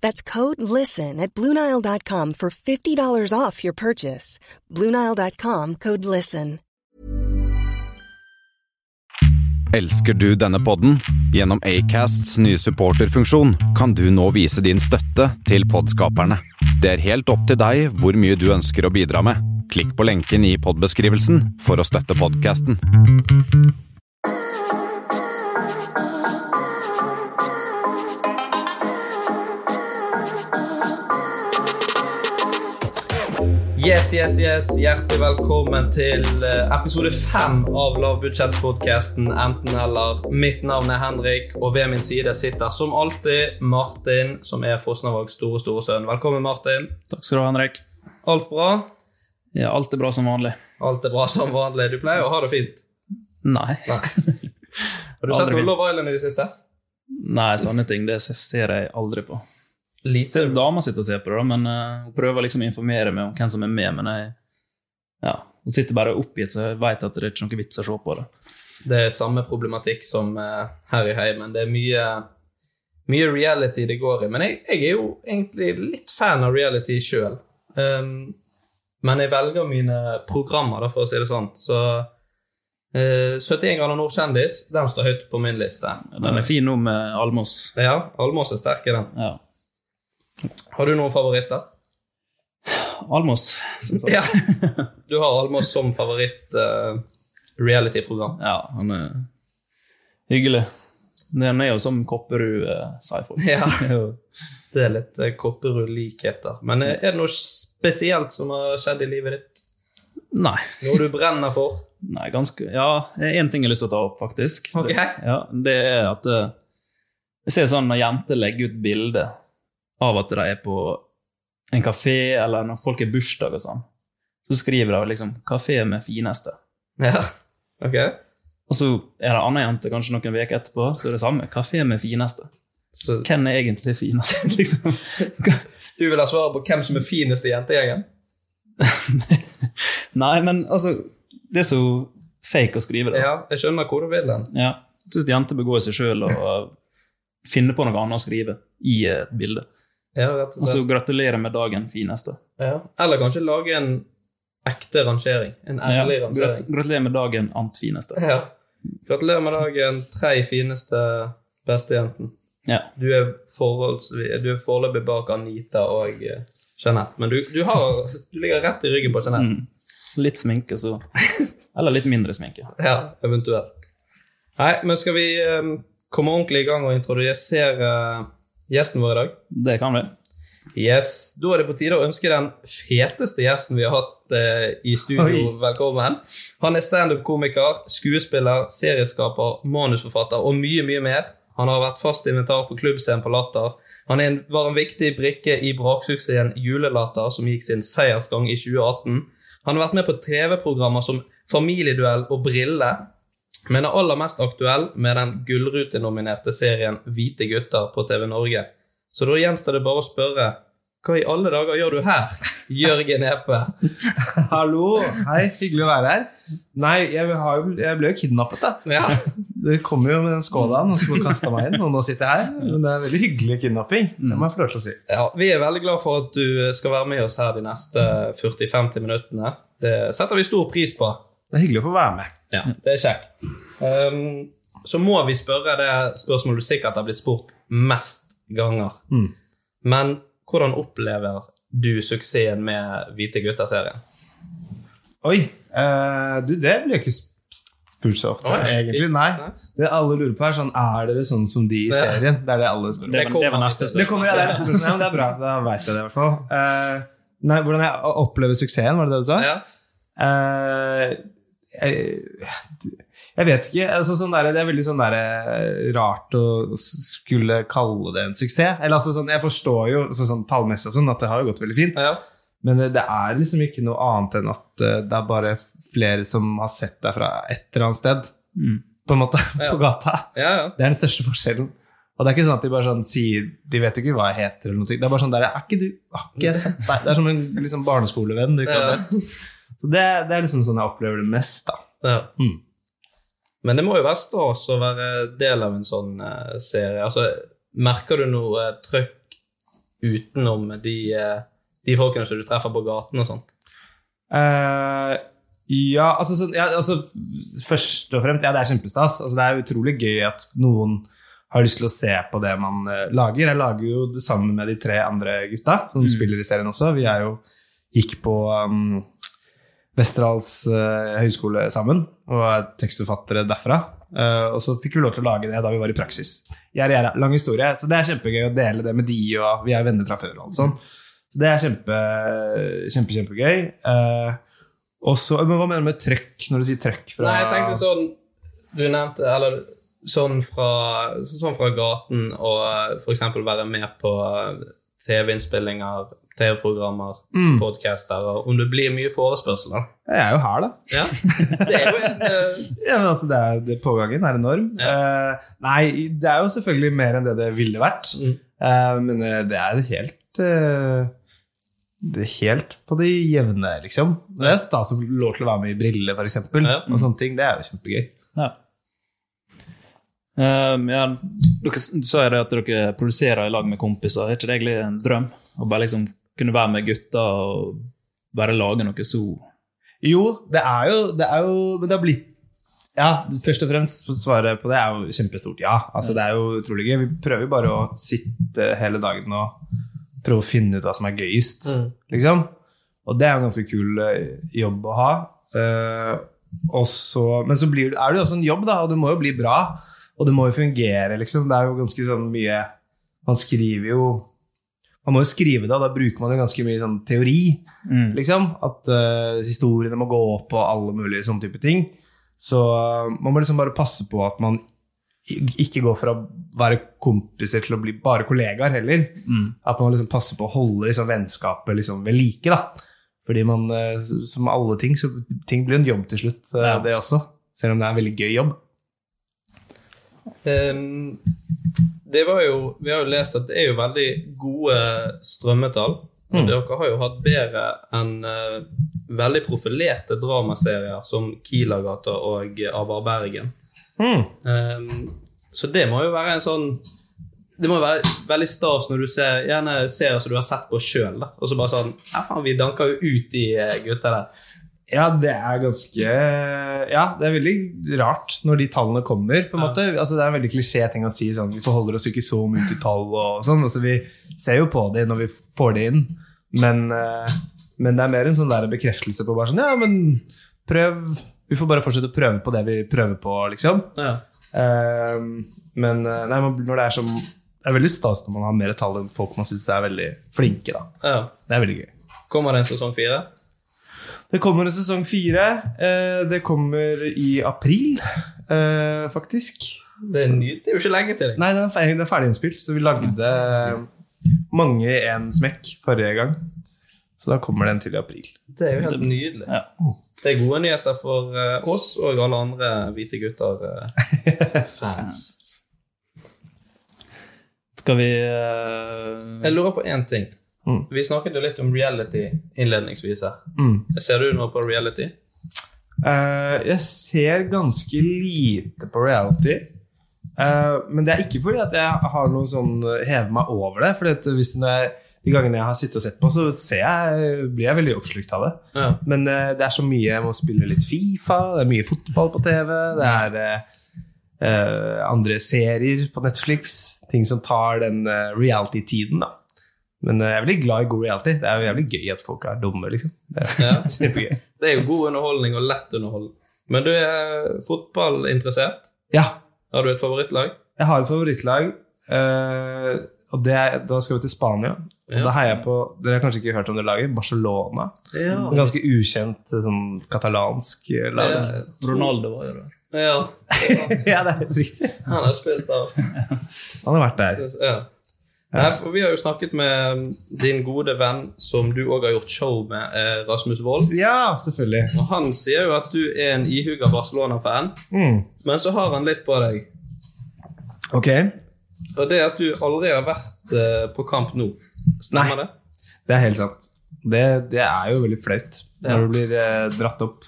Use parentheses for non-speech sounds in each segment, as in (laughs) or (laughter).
That's code LISTEN at Bluenile.com for $50 off your purchase. Bluenile.com code LISTEN. Elsker du denne podden? Gjennom Acasts nye supporterfunksjon kan du nå vise din støtte til podskaperne. Det er helt opp til deg hvor mye du ønsker å bidra med. Klikk på lenken i podbeskrivelsen for å støtte podkasten. Yes, yes, yes. Hjertelig velkommen til eh, episode fem av Lavbudsjettspodkasten Enten-eller. Mitt navn er Henrik, og ved min side sitter som alltid Martin, som er Fosnavågs store, store sønn. Velkommen, Martin. Takk skal du ha, Henrik. Alt bra? Ja, alt er bra som vanlig. Alt er bra som vanlig. Du pleier å ha det fint? Nei. Nei. (laughs) Har du sett noe Love Island i det siste? Nei, sånne ting det ser jeg aldri på. Lite. damer sitter og ser på det, men uh, hun prøver liksom å informere meg om hvem som er med. Men jeg, ja, hun sitter bare oppgitt, så jeg vet at det er ikke noe vits å se på det. Det er samme problematikk som uh, her i heimen. Det er mye, mye reality det går i. Men jeg, jeg er jo egentlig litt fan av reality sjøl. Um, men jeg velger mine programmer, for å si det sånn. Så uh, 71 grader nord kjendis, den står høyt på min liste. Den er fin nå med Almås. Ja, Almås er sterk i den. Ja. Har du noen favoritter? Almås, som (laughs) sagt. Ja. Du har Almås som favoritt uh, reality-program. Ja, han er hyggelig. Han er jo som Kopperud, uh, (laughs) sier folk. Ja. (laughs) Det er litt uh, Kopperud-likheter. Men uh, er det noe spesielt som har skjedd i livet ditt? Nei. Noe du brenner for? Nei, ganske Ja, én ting jeg har lyst til å ta opp, faktisk. Ok. Ja, det er at uh, Jeg ser sånn når jenter legger ut bilde av at de er på en kafé, eller når folk har bursdag og sånn, så skriver de liksom 'kafé med fineste'. Ja. Ok. Og så er det en annen jente kanskje noen uker etterpå, så er det samme. 'Kafé med fineste'. Så Hvem er egentlig finest? (laughs) liksom? du vil ha svaret på hvem som er finest i jentegjengen? (laughs) Nei, men altså Det er så fake å skrive det. Ja, jeg skjønner hvor du vil den. Ja. Jeg syns jenter bør gå i seg sjøl og finne på noe annet å skrive i et bilde. Ja, rett og Og så gratulere gratulerer med dagen, fineste. Ja. Eller kanskje lage en ekte rangering. En Ja, ærlig grat rangering. gratulerer med dagen, ant fineste. Ja. Gratulerer med dagen, tre fineste bestejenten. Ja. Du er, du er foreløpig bak Anita og eh, Jeanette, men du, du, har, du ligger rett i ryggen på Jeanette. Mm. Litt sminke, så Eller litt mindre sminke. (laughs) Ja, eventuelt. Nei, men skal vi um, komme ordentlig i gang og introdusere gjesten vår i dag? Det kan vi. Yes, Da er det på tide å ønske den feteste gjesten vi har hatt eh, i studio, velkommen. Han er standup-komiker, skuespiller, serieskaper, manusforfatter og mye, mye mer. Han har vært fast inventar på klubbscenen på Latter. Han en, var en viktig brikke i braksuksessen Julelatter, som gikk sin seiersgang i 2018. Han har vært med på TV-programmer som Familieduell og Brille, men er aller mest aktuell med den Gullrute-nominerte serien Hvite gutter på TV Norge. Så da gjenstår det bare å spørre hva i alle dager gjør du her, (laughs) Jørgen Epe? Hallo, hei, hyggelig å være her. Nei, jeg, har, jeg ble jo kidnappet, da. Ja, Dere kom jo med den skådaen og skulle kaste meg inn, og nå sitter jeg her. Men det er veldig hyggelig kidnapping. Det må jeg få lov til å si. ja, Vi er veldig glad for at du skal være med oss her de neste 40-50 minuttene. Det setter vi stor pris på. Det er hyggelig å få være med. Ja, det er kjekt. Um, så må vi spørre det spørsmålet du sikkert har blitt spurt mest ganger. Mm. Men hvordan opplever du suksessen med Hvite gutter-serien? Oi, Uh, du, det blir jo ikke spurt så ofte, Oi, egentlig. ikke- Nei. Det alle lurer på, er sånn Er dere sånn som de i serien? Det er det alle spør om. Det, var- det var neste Det kommer, ja, det er neste spørsmål. Ja, det er bra. Da veit jeg det, i hvert fall. Uh, nei, hvordan jeg opplever suksessen, var det det du sa? Ja. Eh, jeg, jeg vet ikke. Altså, sånn der, det er veldig sånn der, eh, rart å skulle kalle det en suksess. Eller, altså, sånn, jeg forstår jo så, sånn tallmessig og sånn, at det har jo gått veldig fint. Ja. Men det, det er liksom ikke noe annet enn at eh, det er bare flere som har sett deg fra et eller annet sted. På en måte, Ja. (laughs) på gata. Ja, ja. Det er den største forskjellen. Og det er ikke sånn at de bare sånn sier De vet jo ikke hva jeg heter, eller noe. Det er bare sånn der, er ikke du, Har ikke jeg sett deg? Det er som en liksom, barneskolevenn du ikke har Ja. sett. Så det, det er liksom sånn jeg opplever det mest, da. ja. Mm. Men det må jo være stas å være del av en sånn uh, serie. Altså, merker du noe uh, trøkk utenom de, uh, de folkene som du treffer på gaten og sånt? Ja, altså, så, ja, altså Først og fremst, ja, det er kjempestas. Altså, det er utrolig gøy at noen har lyst til å se på det man lager. Jeg lager jo det sammen med de tre andre gutta som spiller i serien også. Vi er jo, gikk på um, Westerdals eh, høgskole sammen og er tekstforfattere derfra. Eh, og så fikk vi lov til å lage det da vi var i praksis. Gjære, gjære. Lang historie. Så det er kjempegøy å dele det med de, og vi er venner fra før. og alt sånn. Det er kjempe, kjempe, kjempegøy. Eh, og men Hva mener du med trøkk, når du sier trøkk? Fra, Nei, jeg tenkte sånn Du nevnte Eller sånn fra, sånn fra gaten og f.eks. være med på TV-innspillinger, TV-programmer, Mm. podcaster, og om det blir mye forespørsler. Jeg er jo her, da. Ja, det er jo en (laughs) eh, Ja, men altså, det er, det, Pågangen er enorm. Eh, nei, det er jo selvfølgelig mer enn det det ville vært. Mm. Uh, men det er helt uh, det er helt på det jevne, liksom. Det er stas å få lov til å være med i Brille, for eksempel. Ja. Og sånne ting. Det er jo kjempegøy. Ja. Um, ja, dere s- sa jo det at dere produserer i lag med kompiser. Er ikke det egentlig en drøm? Å bare liksom kunne være med gutta og bare lage noe så Jo, det er jo, det er jo Men det har blitt Ja, først og fremst svaret på det er jo kjempestort ja. Altså, det er jo utrolig gøy. Vi prøver jo bare å sitte hele dagen og prøve å finne ut hva som er gøyest, liksom. Og det er en ganske kul eh, jobb å ha. Eh, og så, men så blir, er det jo også en jobb, da, og det må jo bli bra. Og det må jo fungere, liksom. Det er jo ganske sånn mye Man skriver jo Man må jo skrive det, og da bruker man jo ganske mye sånn teori liksom. At uh, historiene må gå opp og alle mulige sånne type ting. Så uh, man må liksom bare passe på at man ikke går fra å være kompiser til å bli bare kollegaer heller. At man liksom passer på å holde liksom vennskapet liksom ved like. da. Fordi man, uh, som alle ting, så ting blir en jobb til slutt, Ja. det også. Selv om det er en veldig gøy jobb. Ehm, det var jo, Vi har jo lest at det er jo veldig gode strømmetall. Og dere har jo hatt bedre enn eh, veldig profilerte dramaserier som Kilagata og Avar Bergen. Mm. Um, så det må jo være en sånn Det må jo være veldig stas når du ser gjerne serier som du har sett på sjøl, og så bare sånn Ja, faen, vi danker jo ut de eh, gutta der. Ja, det er ganske Ja, det er veldig rart når de tallene kommer. på en måte. Altså, det er en veldig klisjé ting å si sånn Vi forholder oss ikke så mye til tall og sånn. Altså, vi ser jo på det når vi får det inn, men, eh, men det er mer en sånn der bekreftelse på bare sånn Ja, men prøv Vi får bare fortsette å prøve på det vi prøver på, liksom. Ja. Uh, men eh, nei, når det er som Det er veldig stas når man har mer tall enn folk man syns er veldig flinke, da. ja. Det er veldig gøy. Kommer det en sesong fire? Det kommer en sesong fire. Eh, det kommer i april, eh, faktisk. Det er, ny, det er jo ikke lenge til. Nei, den er ferdig, den er ferdiginnspilt. så vi lagde mange i en smekk forrige gang. Så da kommer den til i april. Det er jo helt nydelig. Ja. Det er gode nyheter for eh, oss og alle andre hvite gutter-fans. (laughs) Skal vi uh... Jeg lurer på én ting. Mm. Vi snakket jo litt om reality innledningsvis her. Mm. Ser du noe på reality? Uh, jeg ser ganske lite på reality. Uh, men det er ikke fordi at jeg har noe sånn hever meg over det. Fordi hvis det er, De gangene jeg har sittet og sett på, så ser jeg, blir jeg veldig oppslukt av det. Ja. Men uh, det er så mye Jeg må spille litt Fifa, det er mye fotball på TV, det er eh, eh, andre serier på Netflix. Ting som tar den eh, reality-tiden, da. Men eh, jeg er veldig glad i god reality. Det er jo jævlig gøy at folk er dumme, liksom. Det er Ja. (laughs) Det er jo god underholdning og lett underholdning. Men du er fotballinteressert? Ja, Har du et favorittlag? Jeg har et favorittlag, Uh, og det er, da skal vi til Spania. Og Ja. da heier jeg på Dere har kanskje ikke hørt om det laget? Barcelona. Ja. En ganske ukjent eh, sånn katalansk lag. Ja, Ronaldo var jo der. Ja. (laughs) det er helt riktig. Han har spilt der. Han har vært der. Ja. Nei, for vi har jo snakket med din gode venn som du òg har gjort show med, eh, Rasmus Wold. Ja, selvfølgelig. Og han sier jo at du er en ihuga Barcelona-fan, Mm. men så har han litt på deg. Ok. Og det at du aldri har vært eh, på kamp nå. Stemmer Nei. det? Det er helt sant. Det, det er jo veldig flaut Ja. når du blir eh, dratt opp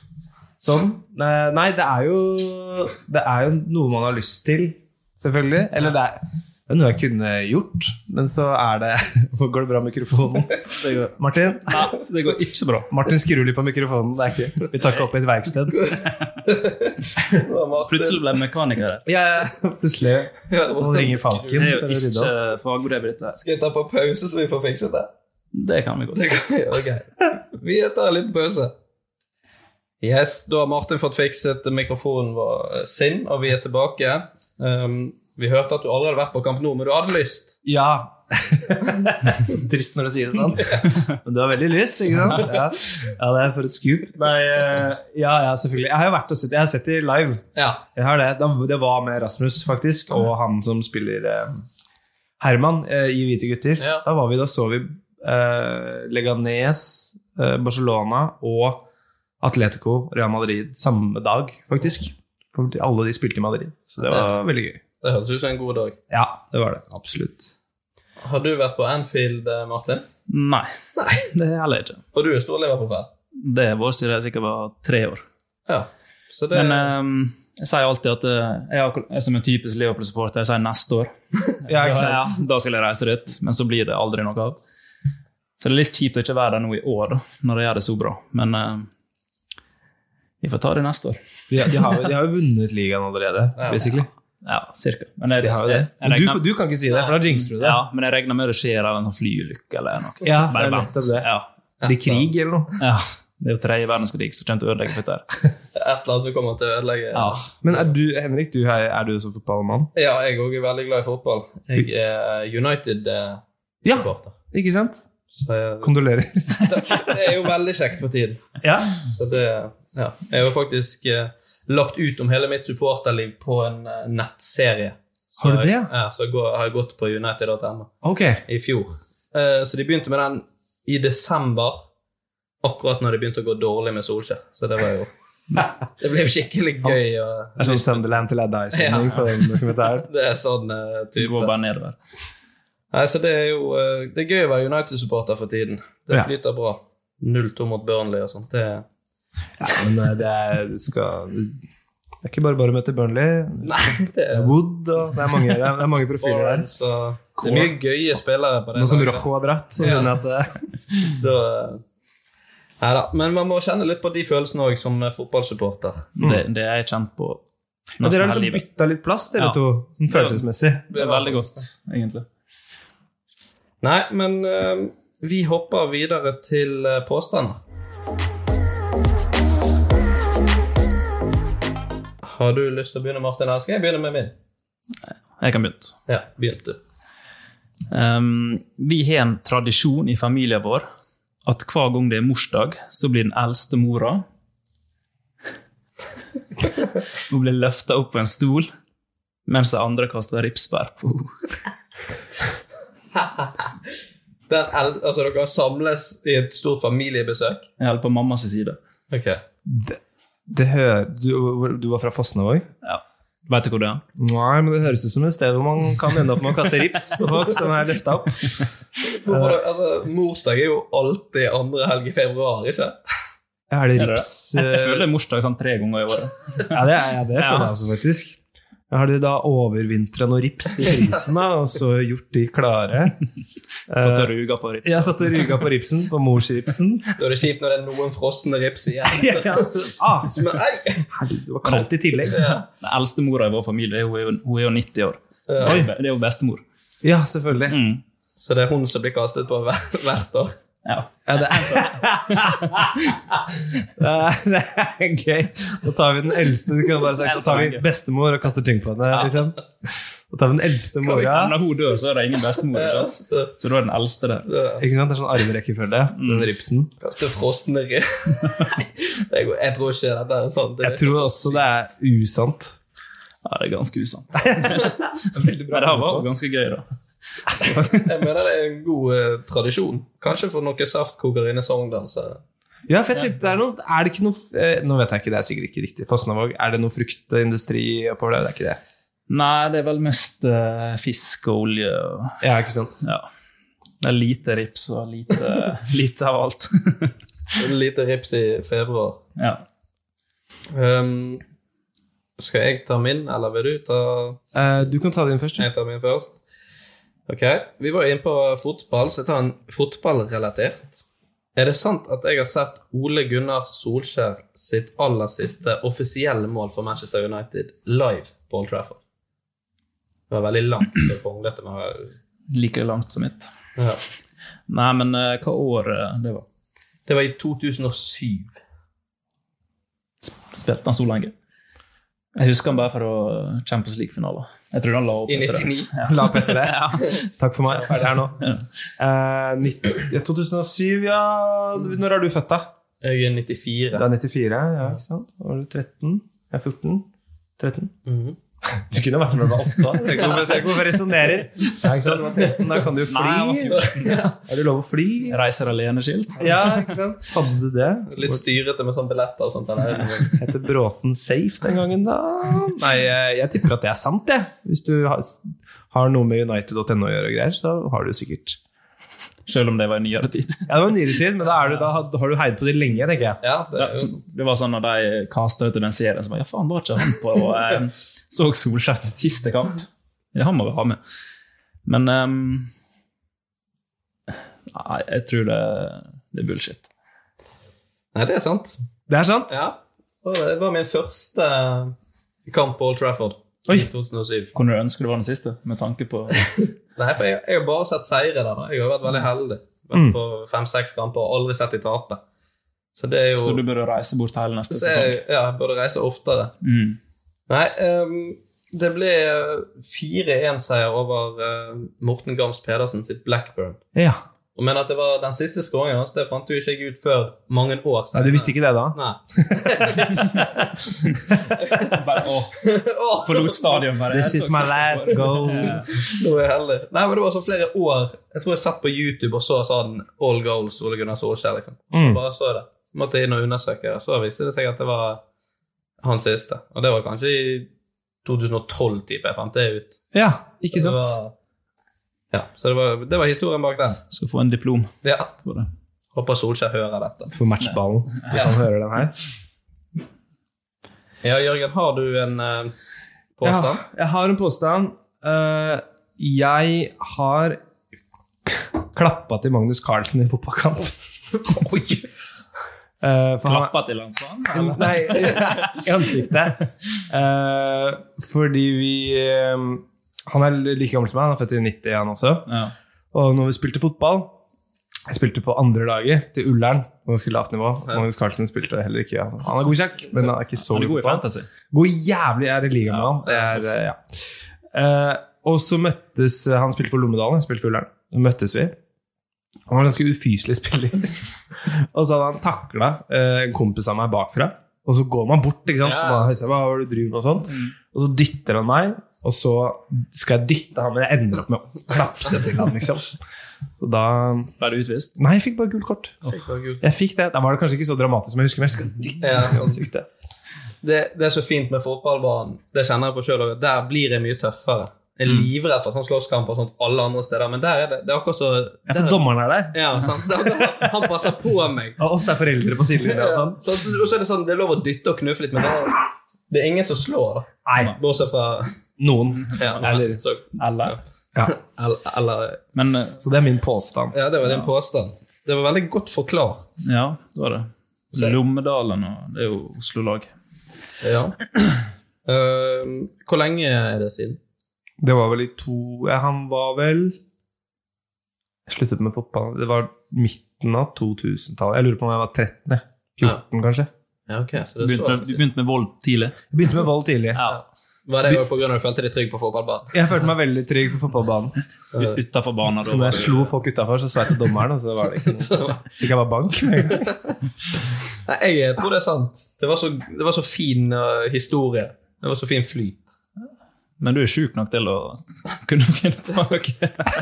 sånn. Nei, det er jo Det er jo noe man har lyst til, selvfølgelig. Eller det er, det er noe jeg kunne gjort, men så er det (laughs) Går det bra med mikrofonen? (laughs) Det går. Martin? Det går ikke så bra. Martin skrur litt på mikrofonen. Det er ikke, vi tar ikke opp i et verksted. (laughs) Plutselig ble jeg mekaniker her. Ja, plutselig Nå ringer Falken Det er jo ikke fagbrev, dette. Skal jeg ta på pause, så vi får fikset det? Det kan vi godt. Det kan vi okay. Vi tar en liten pause. Yes, da har Martin fått fikset mikrofonen vår sin, og vi er tilbake. Um, vi hørte at du aldri hadde vært på Kamp Nå, men du hadde lyst. Ja. (laughs) Trist når du sier det sånn. Men du har veldig lyst, ikke sant? (laughs) Ja, ja det er for et skup. Nei, eh, ja, ja, selvfølgelig. Jeg har jo vært og sett, jeg har sett det live. Ja. Jeg har det. Det var med Rasmus, faktisk, og han som spiller eh, Herman eh, i Hvite gutter. Ja. Da var vi, da så vi Leganes, Barcelona og Atletico Real Madrid samme dag, faktisk. For alle de spilte i Madrid. Så det var veldig gøy. Det hørtes ut som en god dag. Ja, det var det. Absolutt. Har du vært på Anfield, eh, Martin? Nei, det er heller ikke. Og du er stor Liverpool-fan? Det er vår siden jeg sikkert var tre år. Ja. Så det Men um, jeg sier alltid at eh, jeg er som en typisk Liverpool-supporter. Jeg sier neste år. (laughs) Ja, ikke Da, Ja, da skal jeg reise dit, men så blir det aldri noe av. Så det er litt kjipt å ikke være der nå i år, da, når jeg gjør det så bra. Men eh, vi får ta det neste år. De, har, de har jo vunnet ligaen allerede, basically. Ja, cirka. Men jeg, De har jo det. jeg- jeg Men du, regner- du kan ikke si det, for da jinxer du det. Ja, men jeg regner med det skjer av en sånn flyulykke eller noe. Ja, det er lett nettopp det. Ja. Blir krig eller noe. ja. Det er jo tredje verdenskrig som kommer til å ødelegge dette. (laughs) et eller annet som kommer til å ødelegge Ja. Men er du, Henrik, du, er, du som fotballmann? Ja, jeg òg er veldig glad i fotball. Jeg er United-supporter. Ja, Ikke sant? Så jeg, Kondolerer. (laughs) det er jo veldig kjekt for tiden. ja. Så det, ja. Jeg jo faktisk eh, lagt ut om hele mitt supporterliv på en eh, nettserie. Så Har du det? Jeg, ja, så jeg går, har jeg gått på united.no okay. i fjor. Uh, så de begynte med den i desember, akkurat når det begynte å gå dårlig med Solskjær. Så det var jo (laughs) Det ble jo skikkelig gøy. Og, (laughs) Det er sånn Sunderland til I die-stemning Ja. på den dokumentaren. det er sånn uh, Det går type. bare nedover. Nei, så det er jo uh, Det er gøy å være United-supporter for tiden. Det Ja. flyter bra. 0-2 mot Burnley og sånt. Det Ja, men eh, det er, det skal, det er ikke bare bare å møte Burnley. Nei, det er Wood, og det er mange, det er, det er mange profiler der. Så det er mye gøye spillere på det. Nå som. Rojo har dratt, så Ja. jeg at det (laughs) Da- Men man må kjenne litt på de følelsene òg, som fotballsupporter. Det, det er jeg kjent på Men dere har liksom bytta litt plass, dere Ja. to, sånn følelsesmessig. Det er veldig godt, egentlig. Nei, men uh, vi hopper videre til eh, påstander. Har du lyst til å begynne, Martin? Eller skal jeg begynne med min? Jeg kan begynne. Ja, begynt du. Um, vi har en tradisjon i familien vår at hver gang det er morsdag, så blir den eldste mora (laughs) Hun blir løfta opp på en stol, mens de andre kaster ripsbær på henne. (laughs) Altså, dere samles i et stort familiebesøk? Holder på mammas side. Ok. Det hø du, du var fra Fosnavåg? Ja. Vet du hvor det er? Nei, men det høres ut som et sted hvor man kan ende opp med å kaste rips på folk som er løfta opp. (laughs) Altså, morsdag er jo alltid andre helg i februar, ikke? Er det Er det rips det? (laughs) Jeg eh, føler det er morsdag sånn tre ganger i året. Ja, det, er- ja, det føler jeg også, faktisk. Har de da overvintra noe rips i frysen, da, og så gjort de klare? Satt og ruga på ripsen. Ja, satt og ruga på ripsen, på morsripsen. Da er det kjipt når det er noen frosne rips igjen. (laughs) Ja, ja. Ah, Men, det var kaldt i tillegg. Den eldste mora i vår familie hun er jo, hun er jo 90 år. Det er jo bestemor. Ja, selvfølgelig. Mm. Så det er hun som blir kastet på hvert år. Ja. Ja, (laughs) det er det er, gøy. Da tar vi den eldste. Du kan bare sagt da tar vi bestemor og kaster ting på henne. Liksom. Da tar vi den eldste mora. Når hun dør, så er det ingen bestemor. Ikke? sant? så, du da er den eldste det. Ikke sant? Det er sånn arverekkefølge. Den ripsen. kaster frosne Det (laughs) Jeg tror ikke dette er sant. Det Jeg tror også det er usant. Ja, det er ganske usant. (laughs) Men det var ganske gøy, da. (laughs) Jeg mener det er en god eh, tradisjon. Kanskje for noen saftkoker inne i Sogndal. Ja, for jeg tenkte, det er, noe, er det ikke noe eh, Nå vet jeg ikke, det er sikkert ikke riktig. Fosnavåg, er det noe fruktindustri oppover der? Det er ikke det? Nei, det er vel mest eh, fisk og olje. Og, Ja, ikke sant? ja. Det er lite rips og lite, (laughs) lite av alt. Lite rips i februar. ja. Um, skal jeg ta min, eller vil du ta Eh, du kan ta din først. du. Jeg tar min først. Ok, Vi var inne på fotball, så jeg tar en fotballrelatert. Er det sant at jeg har sett Ole Gunnar Solskjær sitt aller siste offisielle mål for Manchester United live på Old Trafford? Det var veldig langt og kronglete. Med... Like langt som mitt. Ja. Nei, men eh, hva år eh, det var? Det var i 2007. Spilte han så lenge? Jeg husker han bare fra Champions League-finaler. Jeg tror han la opp I etter det. 99. La opp etter det. (laughs) Takk for meg. Ferdig her nå. Eh, 19, ja, 2007, ja Når er du født, da? Jeg er Du 94. er 94, ja, ikke sant? Da var du 13? Jeg er 14? 13? Mhm. Du kunne vært når du var 8 år. Se hvorfor- resonnerer. Ja, ikke sant? Du var 13, da kan du jo Nei, fly. Er det lov å fly? Reiser alene-skilt. Ja, ikke sant? Hadde du det? Litt styrete med sånn billetter og sånt. Eller? Heter Bråten Safe den gangen, da? Nei, jeg, jeg tipper at det er sant, jeg. Hvis du har, har noe med United.no å gjøre og greier, så har du sikkert Selv om det var i nyere tid. (laughs) Ja, det var nyere tid, men da, er du, da har du heid på det lenge, tenker jeg. Ja, det jo Det var sånn når de kasta ut den serien, så var ja faen, var ikke han på eh, Så Solskjærs siste kamp? Ja, han må vi ha med. Men um, Nei, jeg tror det, det er bullshit. Nei, det er sant. Det er sant? Ja. Og Det var min første kamp på Old Trafford Oi. i 2007. Kunne du ønske det var den siste, med tanke på (laughs) Nei, for jeg, jeg har bare sett seire der. Jeg har vært veldig heldig. Vært Mm. på fem-seks kamper og aldri sett de tape. Så det er jo Så du burde reise bort hele neste jeg, sesong? ja, jeg burde reise oftere. Mm. Nei, um, det ble 4-1-seier over uh, Morten Gams Pedersen sitt Blackburn. Ja. Men at det var den siste skåringen hans, det fant jo ikke jeg ut før mange år Nei, du visste ikke det da? Nei. (laughs) Bare, å, (laughs) forlot stadion bare. This is my last goal. Nå er jeg heldig. Nei, men Det var så flere år Jeg tror jeg satt på YouTube og så sånn All goals Ole Gunnar Solskjær. liksom. Så Mm. bare så det. Måtte inn og undersøke det. Så viste det seg at det var han siste. Og det var kanskje i 2012 type jeg fant det ut. Ja, ikke sant? Ja, Så det var, det var historien bak den. Skal få en diplom Ja. For det. Håper Solskjær hører dette. For matchballen, hvis han hører den her. Ja, Jørgen, har du en uh, Ja, påstand? jeg har en påstand. Uh, jeg har klappa til Magnus Carlsen i fotballkamp. (laughs) Eh, for han- Klappa til han sånn? Nei, i ansiktet. Eh, fordi vi Han er like gammel som meg, han er født i 90, han også. Ja. Og når vi spilte fotball Jeg spilte på andre laget til Ullern, på ganske lavt nivå. Magnus Carlsen spilte heller ikke. Han er god kjekk, men han er ikke så Han er god i fantasy. God jævlig er i ligaen med han. Det er, eh, ja. Eh, og så møttes Han spilte for Lommedalen, jeg spilte for Ullern. Så møttes vi. Han var en ganske ufyselig spiller. (laughs) og så hadde han takla eh, en kompis av meg bakfra. Og så går man bort, ikke sant? Ja. Så da, hva var det du driver med og sånt. Og så dytter han meg Og så skal jeg dytte han, men jeg ender opp med å klapse til han, liksom. Så da Ble du utvist? Nei, jeg fikk bare gult kort. Fikk bare gult. Jeg fikk det. Da var det kanskje ikke så dramatisk, men jeg husker jeg skal dytte Ja, han i ansiktet. Det, det er så fint med fotballbanen. Det kjenner jeg på sjøl. Der blir jeg mye tøffere. Jeg er livredd for sånn slåsskamp og sånt alle andre steder, men der er det, det er akkurat så Ja, der, for dommeren er der. ja, sant? Han passer på meg. Og ofte er foreldre på sidelinja Ja, sånn. Så, og så er det sånn, det er lov å dytte og knuffe litt, men det er, det er ingen som slår, da. Nei, Bortsett fra noen. ja, Eller- så, Eller? Ja. (laughs) eller, Men eh, Så det er min påstand. Ja, det var din påstand. Det var veldig godt forklart. ja, det var det. Lommedalen og Det er jo Oslo-lag. Ja. Uh, (clears throat) hvor lenge er det siden? Det var vel i to ja, Han var vel Jeg sluttet med fotball Det var midten av 2000-tallet. Jeg lurer på om jeg var 13. jeg. 14, kanskje. Ja, okay, så det er Begynte så med, begynte med vold tidlig. Jeg begynte med vold tidlig. Ja. Var det pga. du følte deg trygg på fotballbanen? Jeg følte meg veldig trygg på fotballbanen. Utenfor banen. Så når jeg slo folk utafor, så sa jeg til dommeren, og så var det ikke noe. Fikk jeg bare bank med en gang. (laughs) Nei, jeg tror det er sant. Det var så, det var så fin uh, historie. Det var så fin flyt. Men du er sjuk nok til å kunne finne på noe.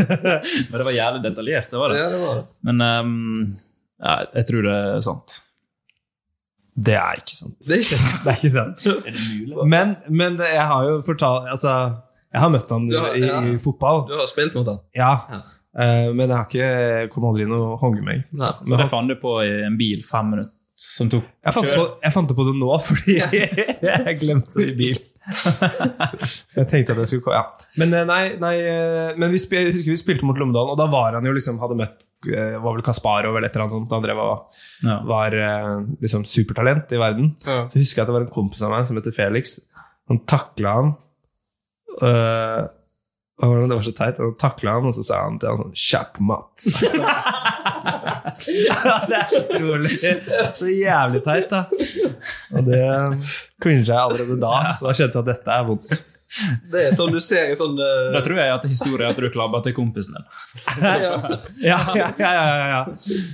(laughs) Men det var jævlig detaljert. det var det. det var det. Men um, ja, jeg tror det er sant. Det er ikke sant. Det er ikke sant. (laughs) Det er ikke sant. Er det mulig? Men, men det- jeg har jo fortalt Altså, jeg har møtt han i, i, ja. i fotball. Du har spilt mot han. Ja. Ja. Uh, men jeg har ikke kom aldri inn og honge meg. Nei, Så Men det fant du på i en bil fem minutter som tok Jeg fant, på, jeg fant det på det nå, (laughs) fordi jeg glemte det i bil. (laughs) Jeg tenkte at jeg skulle ja. Men eh, nei, nei eh, Men vi, spil, jeg husker vi spilte mot Lommedalen, og da var han jo liksom Hadde møtt eh, var vel Kasparov eller et eller annet sånt. Han drev og Ja. var liksom supertalent i verden. Ja. Så husker jeg at det var en kompis av meg som heter Felix. Han takla han Uh, det, det var så teit. Han takla han, og så sa han til han sånn Sjakkmatt. (laughs) ja, det er så utrolig. Så jævlig teit, da. Og det cringa jeg allerede da, så da skjønte jeg at dette er vondt. Det er sånn du ser i sånn uh, Da tror jeg at historien er at du klabba til kompisen din. ja. Ja, ja, ja, ja, ja.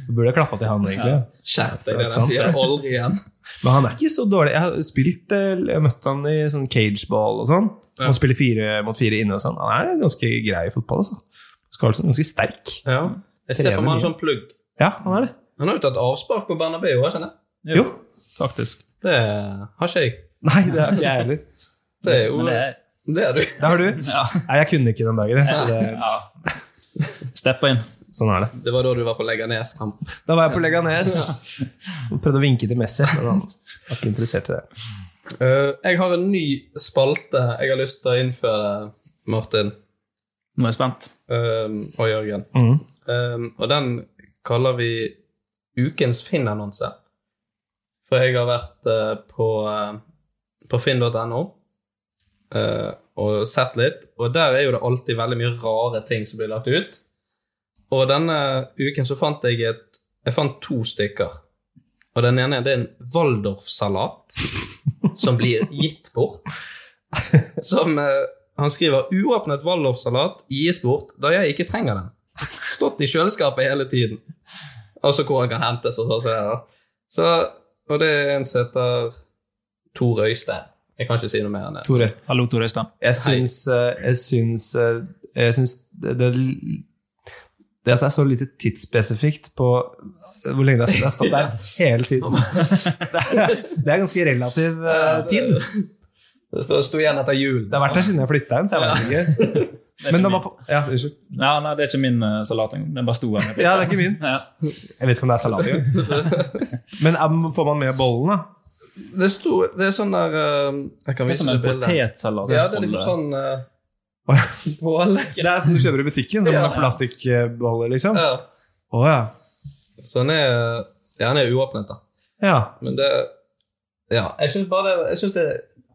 Du burde klappa til han, egentlig. Skjerp deg, Det er sier aldri igjen. Men han er ikke så dårlig. Jeg har spilt eh, Jeg møtte han i sånn cageball og sånn. Ja. Han spiller fire mot fire inne og sånn. Han er ganske grei i fotball, altså. Skarlsen er ganske sterk. Ja. Jeg ser for meg en sånn plugg. Ja, han er det. Han har jo tatt avspark på Bernabeu, har kjenner han det? Jo. Faktisk. Det har ikke jeg. Nei, det er ikke jeg heller. Det er jo Men det er Det er du. Det har du. (laughs) Nei, jeg kunne ikke den dagen. Så det, ja. Steppa inn. sånn er det. Det var da du var på Leganes-kamp. Da var jeg på Leganes og prøvde å vinke til Messi, men han var ikke interessert i det. Eh, jeg har en ny spalte jeg har lyst til å innføre, Martin Nå er jeg spent. eh, og Jørgen. Mm. Eh, og den kaller vi Ukens Finn-annonse. For jeg har vært eh, på, uh, på finn.no eh, og sett litt, og der er jo det alltid veldig mye rare ting som blir lagt ut. Og denne uken så fant jeg et Jeg fant to stykker. Og den ene det er en Waldorf-salat (laughs) som blir gitt bort. Som eh, Han skriver 'Uåpnet Waldorf-salat gis bort da jeg ikke trenger den'. Stått i kjøleskapet hele tiden. Altså hvor han kan hentes. og så, så, så Og det er en som heter Tor Øystein. Jeg kan ikke si noe mer enn det. Tor Øystein. Hallo, Tor Øystein. Jeg syns, eh, jeg syns, eh, jeg syns det, det, det at det er så lite tidsspesifikt på hvor lenge det har stått der (laughs) hele tiden Det er, det er ganske relativ eh, tid. Det sto igjen etter jul. Det har vært der siden jeg flytta inn, så jeg vet ikke. Men når var for... Ja, unnskyld. Ja, nei, det er ikke min uh, salat engang. Den bare sto her. Ja, det er ikke min. Ja. Jeg vet ikke om det er salat engang. (laughs) Men um, får man med bollen, da? Det, sto, det er sånn der uh, Jeg kan Det er vise som det en bildet. potetsalat. Ja, det er liksom sånn uh. (laughs) Det er sånn du kjøper i butikken, som Ja. en plastikkbolle, liksom? Å Ja. ja. Så den er, ja, den er uåpnet, da. ja. Men det Ja, jeg syns bare det Jeg synes det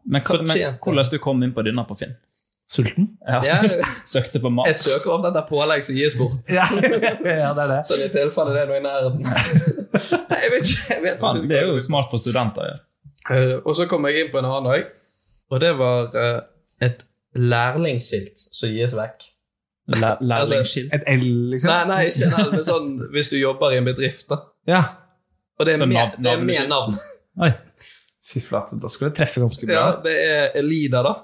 Men, hva, men hvordan du kom inn på denne på Finn? Sulten? Ja, ja, (laughs) søkte på mat. jeg søker ofte etter pålegg som gis bort. Ja, (laughs) ja det er det. (laughs) Sånn i tilfelle det er noe i nærheten. Jeg vet ikke. Jeg vet Faen, det er jo smart på studenter. Ja. Eh, og så kom jeg inn på en annen òg, og det var eh, et lærlingskilt som gis vekk. Læ- Lærlingskilt. Et L, liksom? Nei, nei, ikke en men sånn hvis du jobber i en bedrift, da. Ja. Og det er Sånn med, det er med navn. Oi. Fy flate, da skal det treffe ganske bra. Ja, det er Elida, da.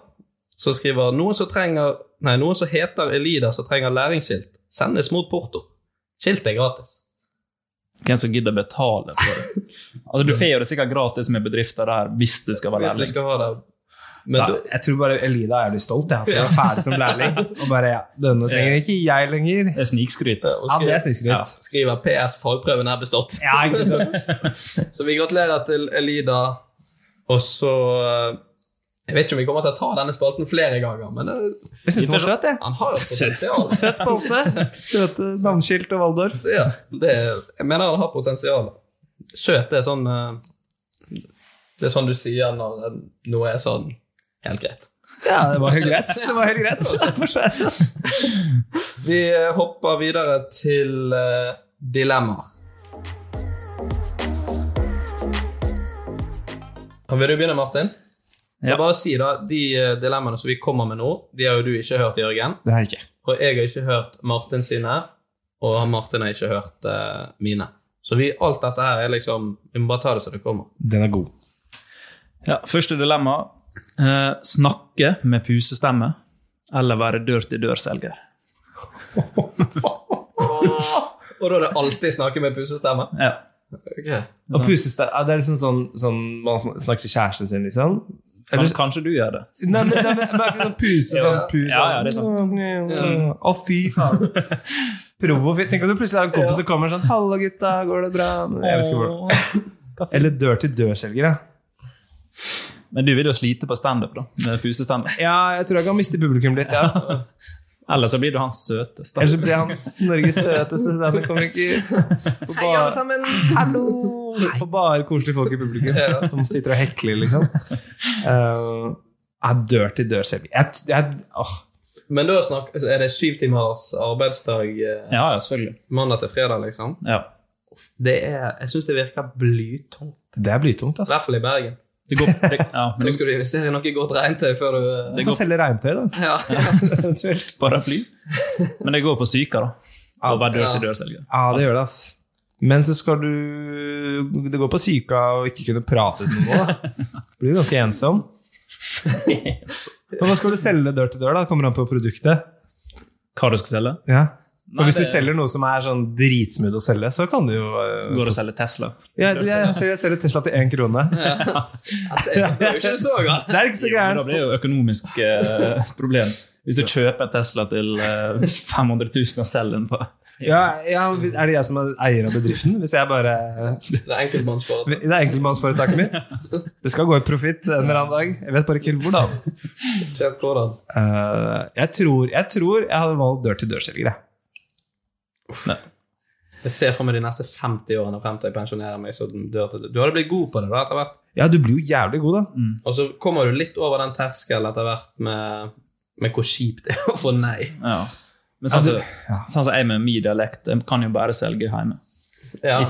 Som skriver noen som trenger Nei, noen som heter Elida som trenger læringsskilt, sendes mot porto. Skiltet er gratis. Hvem som gidder betale for det? (laughs) Altså, du får jo det sikkert gratis med bedrifter der hvis du skal være Hvis du lærling. skal ha det. Men Da, du, jeg tror bare Elida er litt stolt, jeg, er ferdig som lærling. Og bare ja, denne trenger ikke jeg lenger. Det er snikskryt. Ja, det er snikskryt. skriver PS fagprøven er bestått. Ja, ikke sant? (laughs) Så vi gratulerer til Elida. Og så eh, Jeg vet ikke om vi kommer til å ta denne spalten flere ganger, men eh, Jeg syns den var søt, jeg. han har potensial. Søt spalte. (laughs) Søte navneskilt og Waldorf. Ja, det, jeg mener han har potensial. Søt er sånn eh, Det er sånn du sier når noe er sånn helt greit. Ja, det var helt (laughs) greit. Det var helt greit. Var. Vi eh, hopper videre til eh, dilemmaer. Vil du begynne, Martin? Ja. Jeg bare si da, De eh, dilemmaene som vi kommer med nå, de har jo du ikke hørt, Jørgen. Det har jeg ikke. Og jeg har ikke hørt Martin sine, og Martin har ikke hørt uh, mine. Så vi, alt dette her er liksom Vi må bare ta det som det kommer. Den er god. Ja, første dilemma. Eh, snakke med pusestemme eller være dør-til-dør-selger. (laughs) Og da er det alltid snakke med pusestemme? Ja. Okay. Og pusestemme Det er liksom sånn, sånn man snakker til kjæresten sin, liksom? Kanskje, kanskje du gjør det. Nei, men det er ikke sånn puse, (laughs) sånn puse Ja, ja, det er sant. Å, fy faen. (laughs) Provofit. Tenk om du plutselig har en kompis som kommer sånn 'Halla, gutta, går det bra?' Jeg vet ikke hvordan. Eller dør-til-dør-selgere. Men du vil jo slite på standup, da, med pusestandup. Ja, jeg tror jeg kan miste publikum litt, ja. Eller så blir du hans søteste. Eller så blir han Norges søteste standup-komiker. (laughs) Hei, alle sammen! hallo! På bare koselige folk i publikum som sitter og hekler, liksom. Uh, ja, dør-til-dør-selger. Jeg, jeg, åh. Men da snak, er det syv timers arbeidsdag eh, Ja, ja, selvfølgelig. mandag til fredag, liksom? Ja. Det er, jeg syns det virker blytungt. Det er blytungt, I hvert fall i Bergen. Det går, det, ja, det skal du investere i noe godt regntøy før du eh, Du kan selge regntøy, da. Ja. (laughs) Paraply. Men det går på psyka, da. Å være dør-til-dør-selger. Ja, det gjør det, ass. Men så skal du Det går på psyka og ikke kunne prate med noen. Da blir du ganske ensom. (laughs) Men hva skal du selge dør til dør? da? Kommer an på produktet. Hva du skal selge? Ja. Nei, hvis du det- selger noe som er sånn dritsmooth å selge, så kan du jo uh, Går og selger Tesla. jeg, jeg, jeg selger Tesla til én krone. (laughs) Det er jo ikke så galt. Det er ikke så Men da blir det jo økonomisk eh, problem. Hvis du kjøper en Tesla til eh, 500 000 og selger den på Ja, ja, er det jeg som er eier av bedriften? Hvis jeg bare Det er enkeltmannsforetak. Det er enkeltmannsforetaket mitt. Det skal gå i profitt en eller annen dag. Jeg vet bare ikke hvordan. Hvordan. Uh, jeg, tror, jeg tror jeg hadde valgt dør-til-dør-selgere. Nei. Jeg ser for meg de neste 50 årene frem til jeg pensjonerer meg. Så dør til Du hadde blitt god på det da, etter hvert. Ja, du blir jo jævlig god, da. Og så kommer du litt over den terskelen etter hvert med, med hvor kjipt det er å få nei. Ja. Men sånn som Ja. sånn så jeg med min dialekt, jeg kan jo bare selge hjemme. Ja.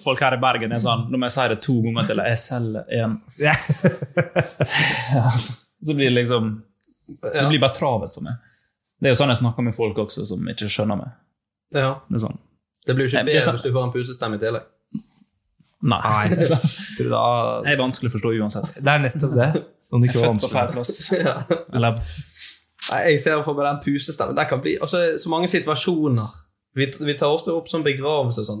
Folk her i Bergen er sånn Når jeg sier det to ganger til jeg selger en. Ja. (laughs) Så så blir det liksom Det blir bare travelt for meg. Det er jo sånn jeg snakker med folk også, som ikke skjønner meg. Ja. Det er sånn Det blir jo ikke det bedre hvis du får en pusestemme i tillegg. Nei. Nei, (laughs) da, jeg er vanskelig å forstå uansett. det er nettopp det. Som det Jeg ikke er var født på feil vanskelig. plass. (laughs) Ja. Eller Nei, Jeg ser for meg den pusestemmen. Det kan bli altså, så mange situasjoner. Vi, vi tar ofte opp sånn begravelse og sånn.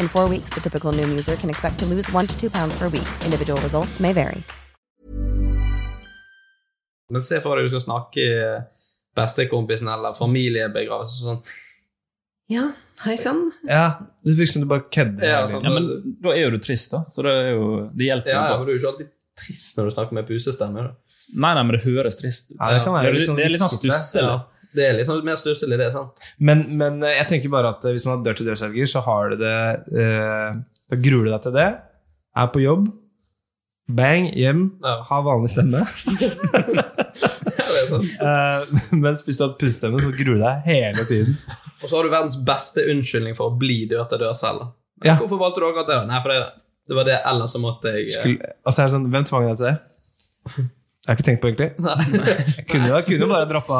In four weeks, the typical Noom user can expect to lose one to two pounds per week. Individual results may vary. Men se for deg du skal snakke i bestekompisen eller familiebegravelse sånn. Ja, hei sann. Ja, Det virker som du bare kødder. Ja, sånn. Ja, men da er jo du trist, da. Så det, er jo, det hjelper Ja, ja, men du er jo ikke alltid trist når du snakker med pusestemme. da. Nei, nei, men det høres trist ut. Ja, det kan være det, litt sånn det er litt sånn stussel stusselig. Ja, det er liksom mest stusslig, det. sant? Men, men eh, jeg tenker bare at eh, hvis man har dør-til-dør-selger, så har du det eh, Da gruer du deg til det. Er på jobb. Bang, hjem. Ja. Ha vanlig stemme. (laughs) Sånn. Eh, mens hvis du har pustestemme, så gruer du deg hele tiden. (laughs) Og så har du verdens beste unnskyldning for å bli dør-til-dør-selger. Ja. Hvorfor valgte du akkurat det? Nei, for det, det var det, ellers så måtte jeg eh, Skulle, Altså, er det sånn, hvem tvang deg til det? (laughs) Jeg har ikke tenkt på egentlig. (laughs) Jeg kunne, jeg kunne bare droppa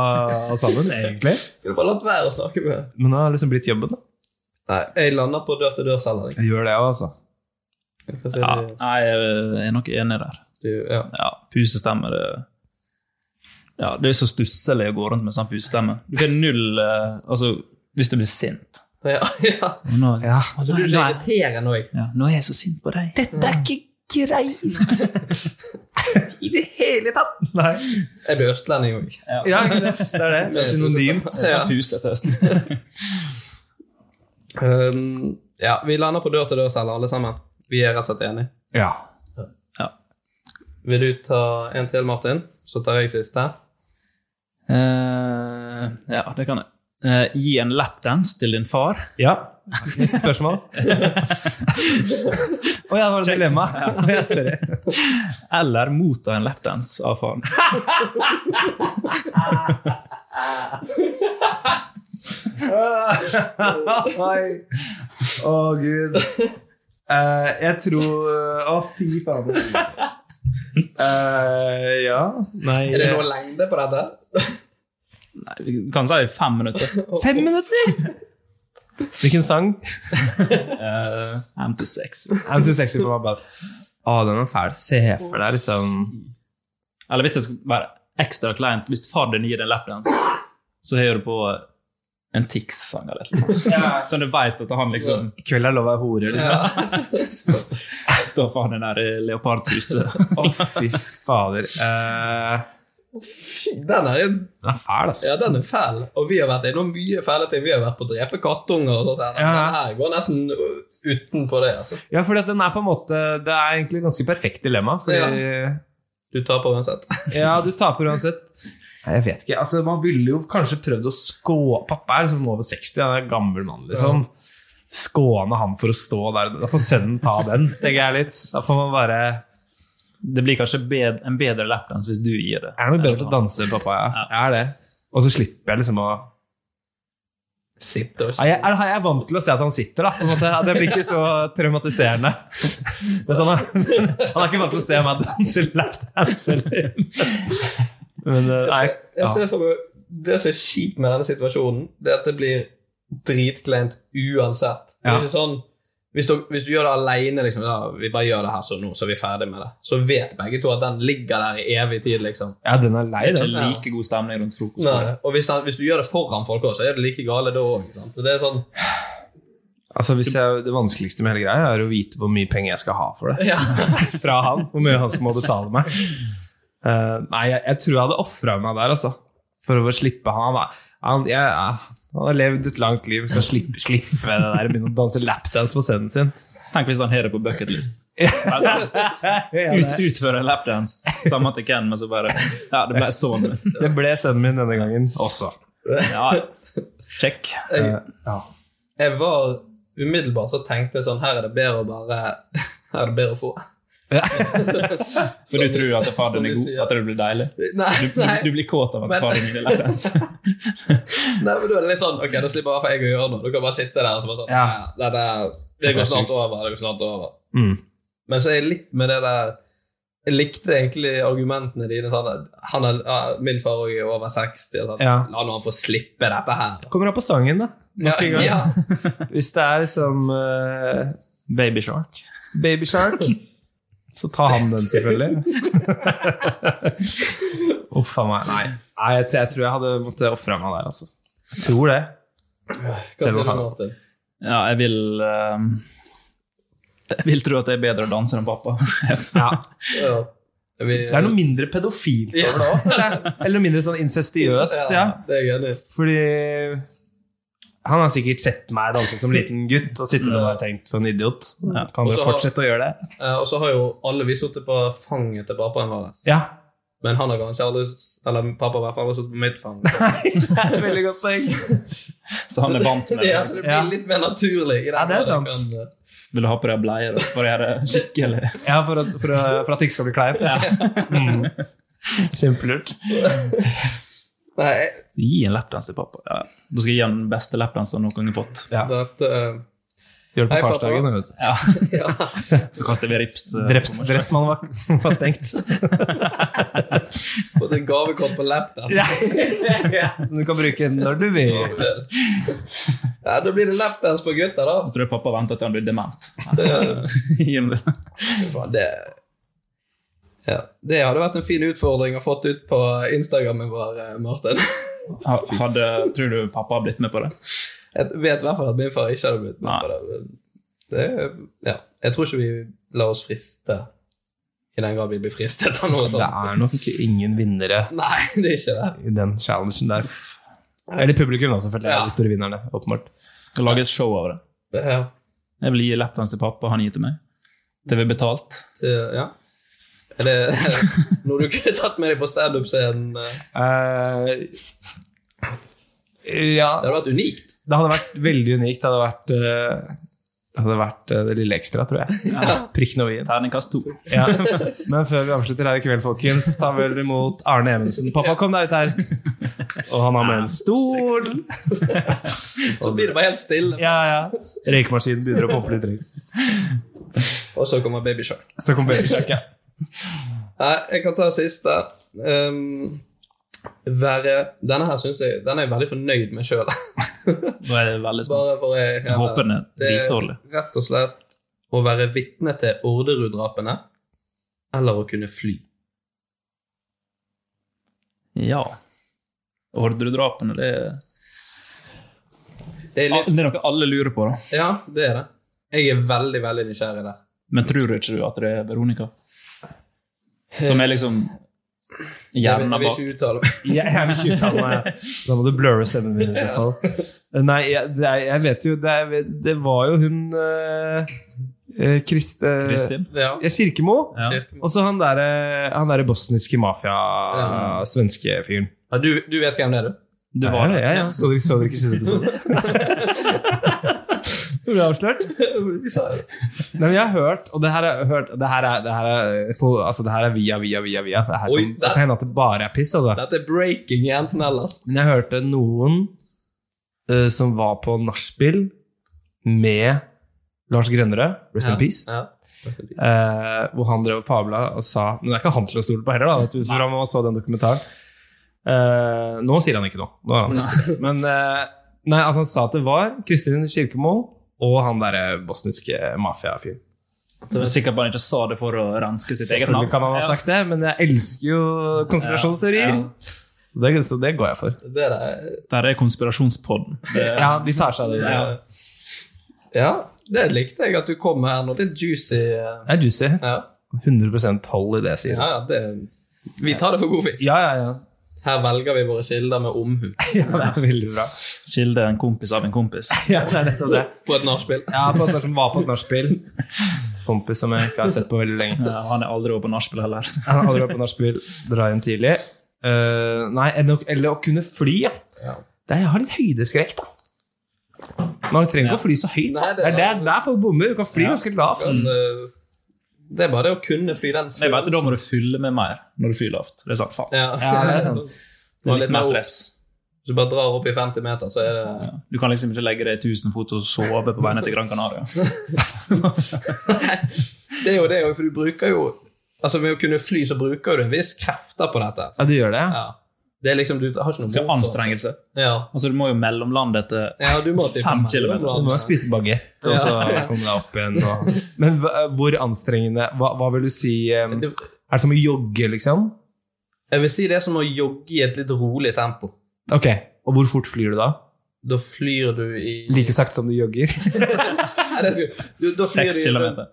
alt sammen, egentlig. Kunne bare latt være å snakke med Men nå har det liksom blitt jobben. da. Nei, jeg lander på dør-til-dør-selger. Jeg gjør det òg, altså. Si Ja, det- nei, jeg er nok enig der. du, ja. Ja, pusestemme det Ja, det er så stusselig å gå rundt med sånn pusestemme. Du får null eh, Altså, hvis du blir sint Ja, (laughs) ja. Nå, Ja. Altså, du er så irriterende òg. ja, nå er jeg så sint på deg. Dette er ikke greit! (laughs) I det hele tatt! Nei. Jeg blir østlending òg. Ja, ja, det er det. Det er synonymt. Ja. (laughs) Um, ja, vi lander på dør-til-dør-selger, alle sammen. Vi er rett og slett enige. Ja. Vil du ta en til, Martin? Så tar jeg siste. Uh, ja, det kan jeg. Uh, gi en lapdance til din far. ja. Neste spørsmål. Å ja, det var et dilemma. Ja. (laughs) Eller motta en lapdance av faren. Oi. Å, gud. Uh, jeg tror Å, fy faen. Uh, ja Nei Er det noe lengde på dette? Nei, vi kan si fem minutter. Fem minutter?! Hvilken sang? Uh, I'm too sexy. I'm too sexy for my bad. Å, den er fæl. Se for deg liksom Eller hvis det skal være ekstra kleint, hvis far din gir deg lapdance, så hører du på en Tix-sang eller noe. eller (laughs) Sånn du veit at han liksom I kveld er lov å være hore. Liksom. (laughs) står faren din der i leopardtruse. Å, fy fader. Eh, Fy, den er, den er fæl, altså. ja, den er fæl. Og vi har vært innom mye fæle ting. Vi har vært på å drepe kattunger og sånn. Ja. Den her går nesten utenpå det. altså. Ja, for den er på en måte Det er egentlig et ganske perfekt dilemma. Fordi Du taper uansett. (laughs) Ja, du taper uansett. Nei, jeg vet ikke. Altså, man ville jo kanskje prøvd å skå Pappa er liksom over 60, han er en gammel mann, liksom. Skåne han for å stå der. Da får sønnen ta den, tenker jeg litt. Da får man bare Det blir kanskje bed, en bedre lapdance hvis du gir det. Jeg er nok bedre til å danse, pappa. Ja. Jeg er det. Og så slipper jeg liksom å Sitte og Ja, jeg, er, jeg er vant til å se at han sitter, da. På en måte. Ja, Det blir ikke så traumatiserende. Men sånn, (laughs) han er ikke vant til å se meg danse lapdance. Men eh, nei. Jeg Ja. ser for meg Det som er kjipt med denne situasjonen, det er at det blir dritkleint uansett. Det er Ja. ikke sånn hvis du, hvis du gjør det alene, liksom, ja, vi bare gjør det her sånn nå, så er vi ferdig med det, så vet begge to at den ligger der i evig tid. liksom. Ja, den er lei, Det er den. ikke like god stemning rundt frokost. Nei, og hvis, hvis du gjør det foran folk også, så er det like gale da òg. Det sånn Altså, jeg, det vanskeligste med hele greia er å vite hvor mye penger jeg skal ha for det. Ja. (laughs) Fra han. Hvor mye han skal må betale meg. Uh, nei, jeg, jeg tror jeg hadde ofra meg der, altså. For å slippe han. Han, han, jeg, han har levd et langt liv, skal slippe, slippe det der, begynne å danse lapdance for sønnen sin. Tenk hvis han har det på bucketlist. Altså, ut, (laughs) utføre en lapdance sammen til Ken, men så bare Ja, det ble sånn. Det ble sønnen min denne gangen også. Ja, check. Jeg, jeg var umiddelbart så tenkte jeg sånn Her er det bedre å bare (laughs) Her er det bedre å få. For (laughs) du tror at faren din er god? At det blir deilig? (laughs) Nei, Du, nei. du blir kåt av at Men- faren din er lapdance? (laughs) Nei, men da er det litt sånn Ok, da slipper i hvert fall jeg å gjøre noe. Du kan bare sitte der og så bare sånn Ja. ja. det, er- Det er går snart over. Det går snart over. Mm. Men så er jeg litt med det der Jeg likte egentlig argumentene dine. Sånn, han er, ja, min far er over 60. og Sånn, Ja. La nå han få slippe dette her. Kommer an på sangen, da. Ja, Nok en gang. ja. Hvis det er liksom uh, Baby Shark. Baby Shark, så ta han den, selvfølgelig. (laughs) Uff a meg. Nei, Nei jeg, jeg tror jeg hadde måttet ofre meg der, altså. Jeg tror det. Hva sier du, Martin? Ja, jeg vil ehm, Jeg vil tro at jeg er bedre danser enn pappa. (laughs) Ja. Ja. Vi, Det er noe mindre pedofilt over det òg. Eller noe mindre sånn incestiøst. Ja. Det er gøy. Fordi han har sikkert sett meg danse som liten gutt og sittet og bare tenkt for en idiot. Kan du fortsette har- å gjøre det? Eh, og så har jo alle vi sittet på fanget til pappaen vår. Ja. Men han har kanskje aldri Eller pappa i hvert fall har sittet på mitt fang. (laughs) Nei, Det er et veldig godt poeng. (laughs) Så han er vant med det. Ja, så det blir litt mer naturlig. i Ja, det er sant. kan, Vil du ha på deg bleier for å gjøre det skikkelig? (laughs) Ja, for at, for, for at det ikke skal bli kleint. Mm. Kjempelurt. Nei, Gi en lapdance til pappa. Ja. Da skal jeg gi han den beste lapdansen han noen gang har fått. Ja. dette, uh... Gjør det på farsdagen. vet du. Ja. (laughs) (laughs) Så kaster vi rips. eh, Dreps, på meg. Dressmann var, (laughs) var stengt. Fått en gavekort på lapdance. Ja. Som du kan bruke når du vil. Ja, da blir det lapdance på gutta, da. Jeg tror pappa venter til han blir dement. Det, det. Ja. det hadde vært en fin utfordring å fått ut på Instagrammen vår, eh, Martin. (laughs) Hadde, tror du pappa har blitt med på det? Jeg vet i hvert fall at min far ikke hadde blitt med Nei. på det. men det. Ja. Jeg tror ikke vi lar oss friste i den grad vi blir fristet av noe Det er nok ingen vinnere (laughs) Nei, det er ikke det. i den challengen der. Eller publikum, da, selvfølgelig. Ja. de store vinnerne, åpenbart. Skal lage et show av det. Ja. Jeg vil gi lapdance til pappa, han gir til meg. Det blir betalt. Til, ja. Er det noe du kunne tatt med deg på standup-scenen? Eh, ja, Det hadde vært unikt. det hadde vært veldig unikt. Det hadde vært, uh, det, hadde vært uh, det lille ekstra, tror jeg. Prikken over i-en. Terningkast to. Ja. Men før vi avslutter her i kveld, folkens, ta vel imot Arne Evensen. Pappa, kom deg ut her! Og han har med en stol. (laughs) Så blir det bare helt stille. Ja, ja. Røykemaskinen begynner å pumpe litt. Og så kommer Baby Shark. Så kommer Baby Shark, ja. (laughs) Nei, jeg kan ta siste. Um, være Denne her synes jeg Den er jeg veldig fornøyd med sjøl. (laughs) Nå er det veldig spent. jeg, Jeg håper den er dritdårlig. rett og slett å være vitne til Orderud-drapene eller å kunne fly. Ja. Ordredrapene, det er, Det er, litt, det er noe alle lurer på, da. ja, det er det. Jeg er veldig, veldig nysgjerrig der. Men tror ikke du at det er Veronica? Som er liksom Jeg vil, jeg vil ikke uttale meg. Jeg, (laughs) jeg vil ikke uttale meg. Da må du blurre stemmen min i så fall. Nei, jeg, jeg vet jo Det, er, det var jo hun uh, Krist, eh, Kristin? Ja. Kirkemo. Ja. Og så han derre der bosniske mafia-svenske fyren. Ja, du, du vet hvem det er, du? Du var der. ja, ja. Så dere ikke siste episode? (laughs) Ble avslørt? (laughs) Nei, men jeg har hørt, og det her er, hørt, det her er, det her er, for, altså, det her er via, via, via, via. Det her Oi, kan, det- kan hende at det bare er piss, altså. Dette er breaking i enten-eller. Men jeg hørte noen uh, som var på nachspiel med Lars Grønnerød, rest in peace, Ja. Peace. eh, hvor han drev og fabla og sa Men det er ikke han til å stole på heller, da, vet du, for han så den dokumentaren. Uh, nå sier han ikke noe. Han, men uh, nei, altså han sa at det var Kristin Kirkemo og han derre bosniske mafiafyren. Du er sikker på at han ikke sa det for å renske sitt eget navn? Kan han ha sagt det, men jeg elsker jo konspirasjonsteorier. Ja. Så, det, så det går jeg for. Det der, Der er konspirasjonspodden. Det, (laughs) Ja, de tar seg av det. ja. ja, det likte jeg at du kom med her nå. Litt juicy. eh, Det er juicy. Ja, 100% hold i det jeg sier. ja, ja det, vi tar det for god fisk. Ja, ja, ja. Her velger vi våre kilder med omhu (laughs) ja det er veldig bra. Kilde en kompis av en kompis. (laughs) Ja, det er nettopp det. på et nachspiel. Ja, på et som var på et nachspiel. Kompis som jeg ikke har sett på veldig lenge. Ja, han er aldri over på nachspiel heller. (laughs) Han er aldri over på nachspiel. Dra hjem tidlig. Uh, nei, eller, eller å kunne fly, ja. Det er, jeg har litt høydeskrekk, da. Man trenger ikke å fly så høyt. Nei, det, det er der, der folk bommer. Du kan fly ganske lavt. Eh, det er bare det å kunne fly den Jeg vet, Da må du fylle med mer når du flyr lavt. Det er sant, faen. Ja, Ja, det er (laughs) sant. Det er litt mer stress. Hvis du bare drar opp i 50 meter, så er det Du kan liksom ikke legge deg 1000 fot og sove på vei til Gran Canaria. (laughs) Det er jo det, for du bruker jo Altså Med å kunne fly, så bruker du en viss krefter på dette. Ja, du gjør det? Ja. Det er liksom, Du har ikke noe Så anstrengelse. Ja. Altså, du må jo mellomlande etter Ja, du må fem fem kilometer. Du må spise bagett, og så komme deg opp igjen. Og... (laughs) Men hvor anstrengende hva, hva vil du si Er det som å jogge, liksom? Jeg vil si det er som å jogge i et litt rolig tempo. Ok, Og hvor fort flyr du da? Da flyr du i Like sakte som du jogger? (laughs) Skal, Seks kilometer.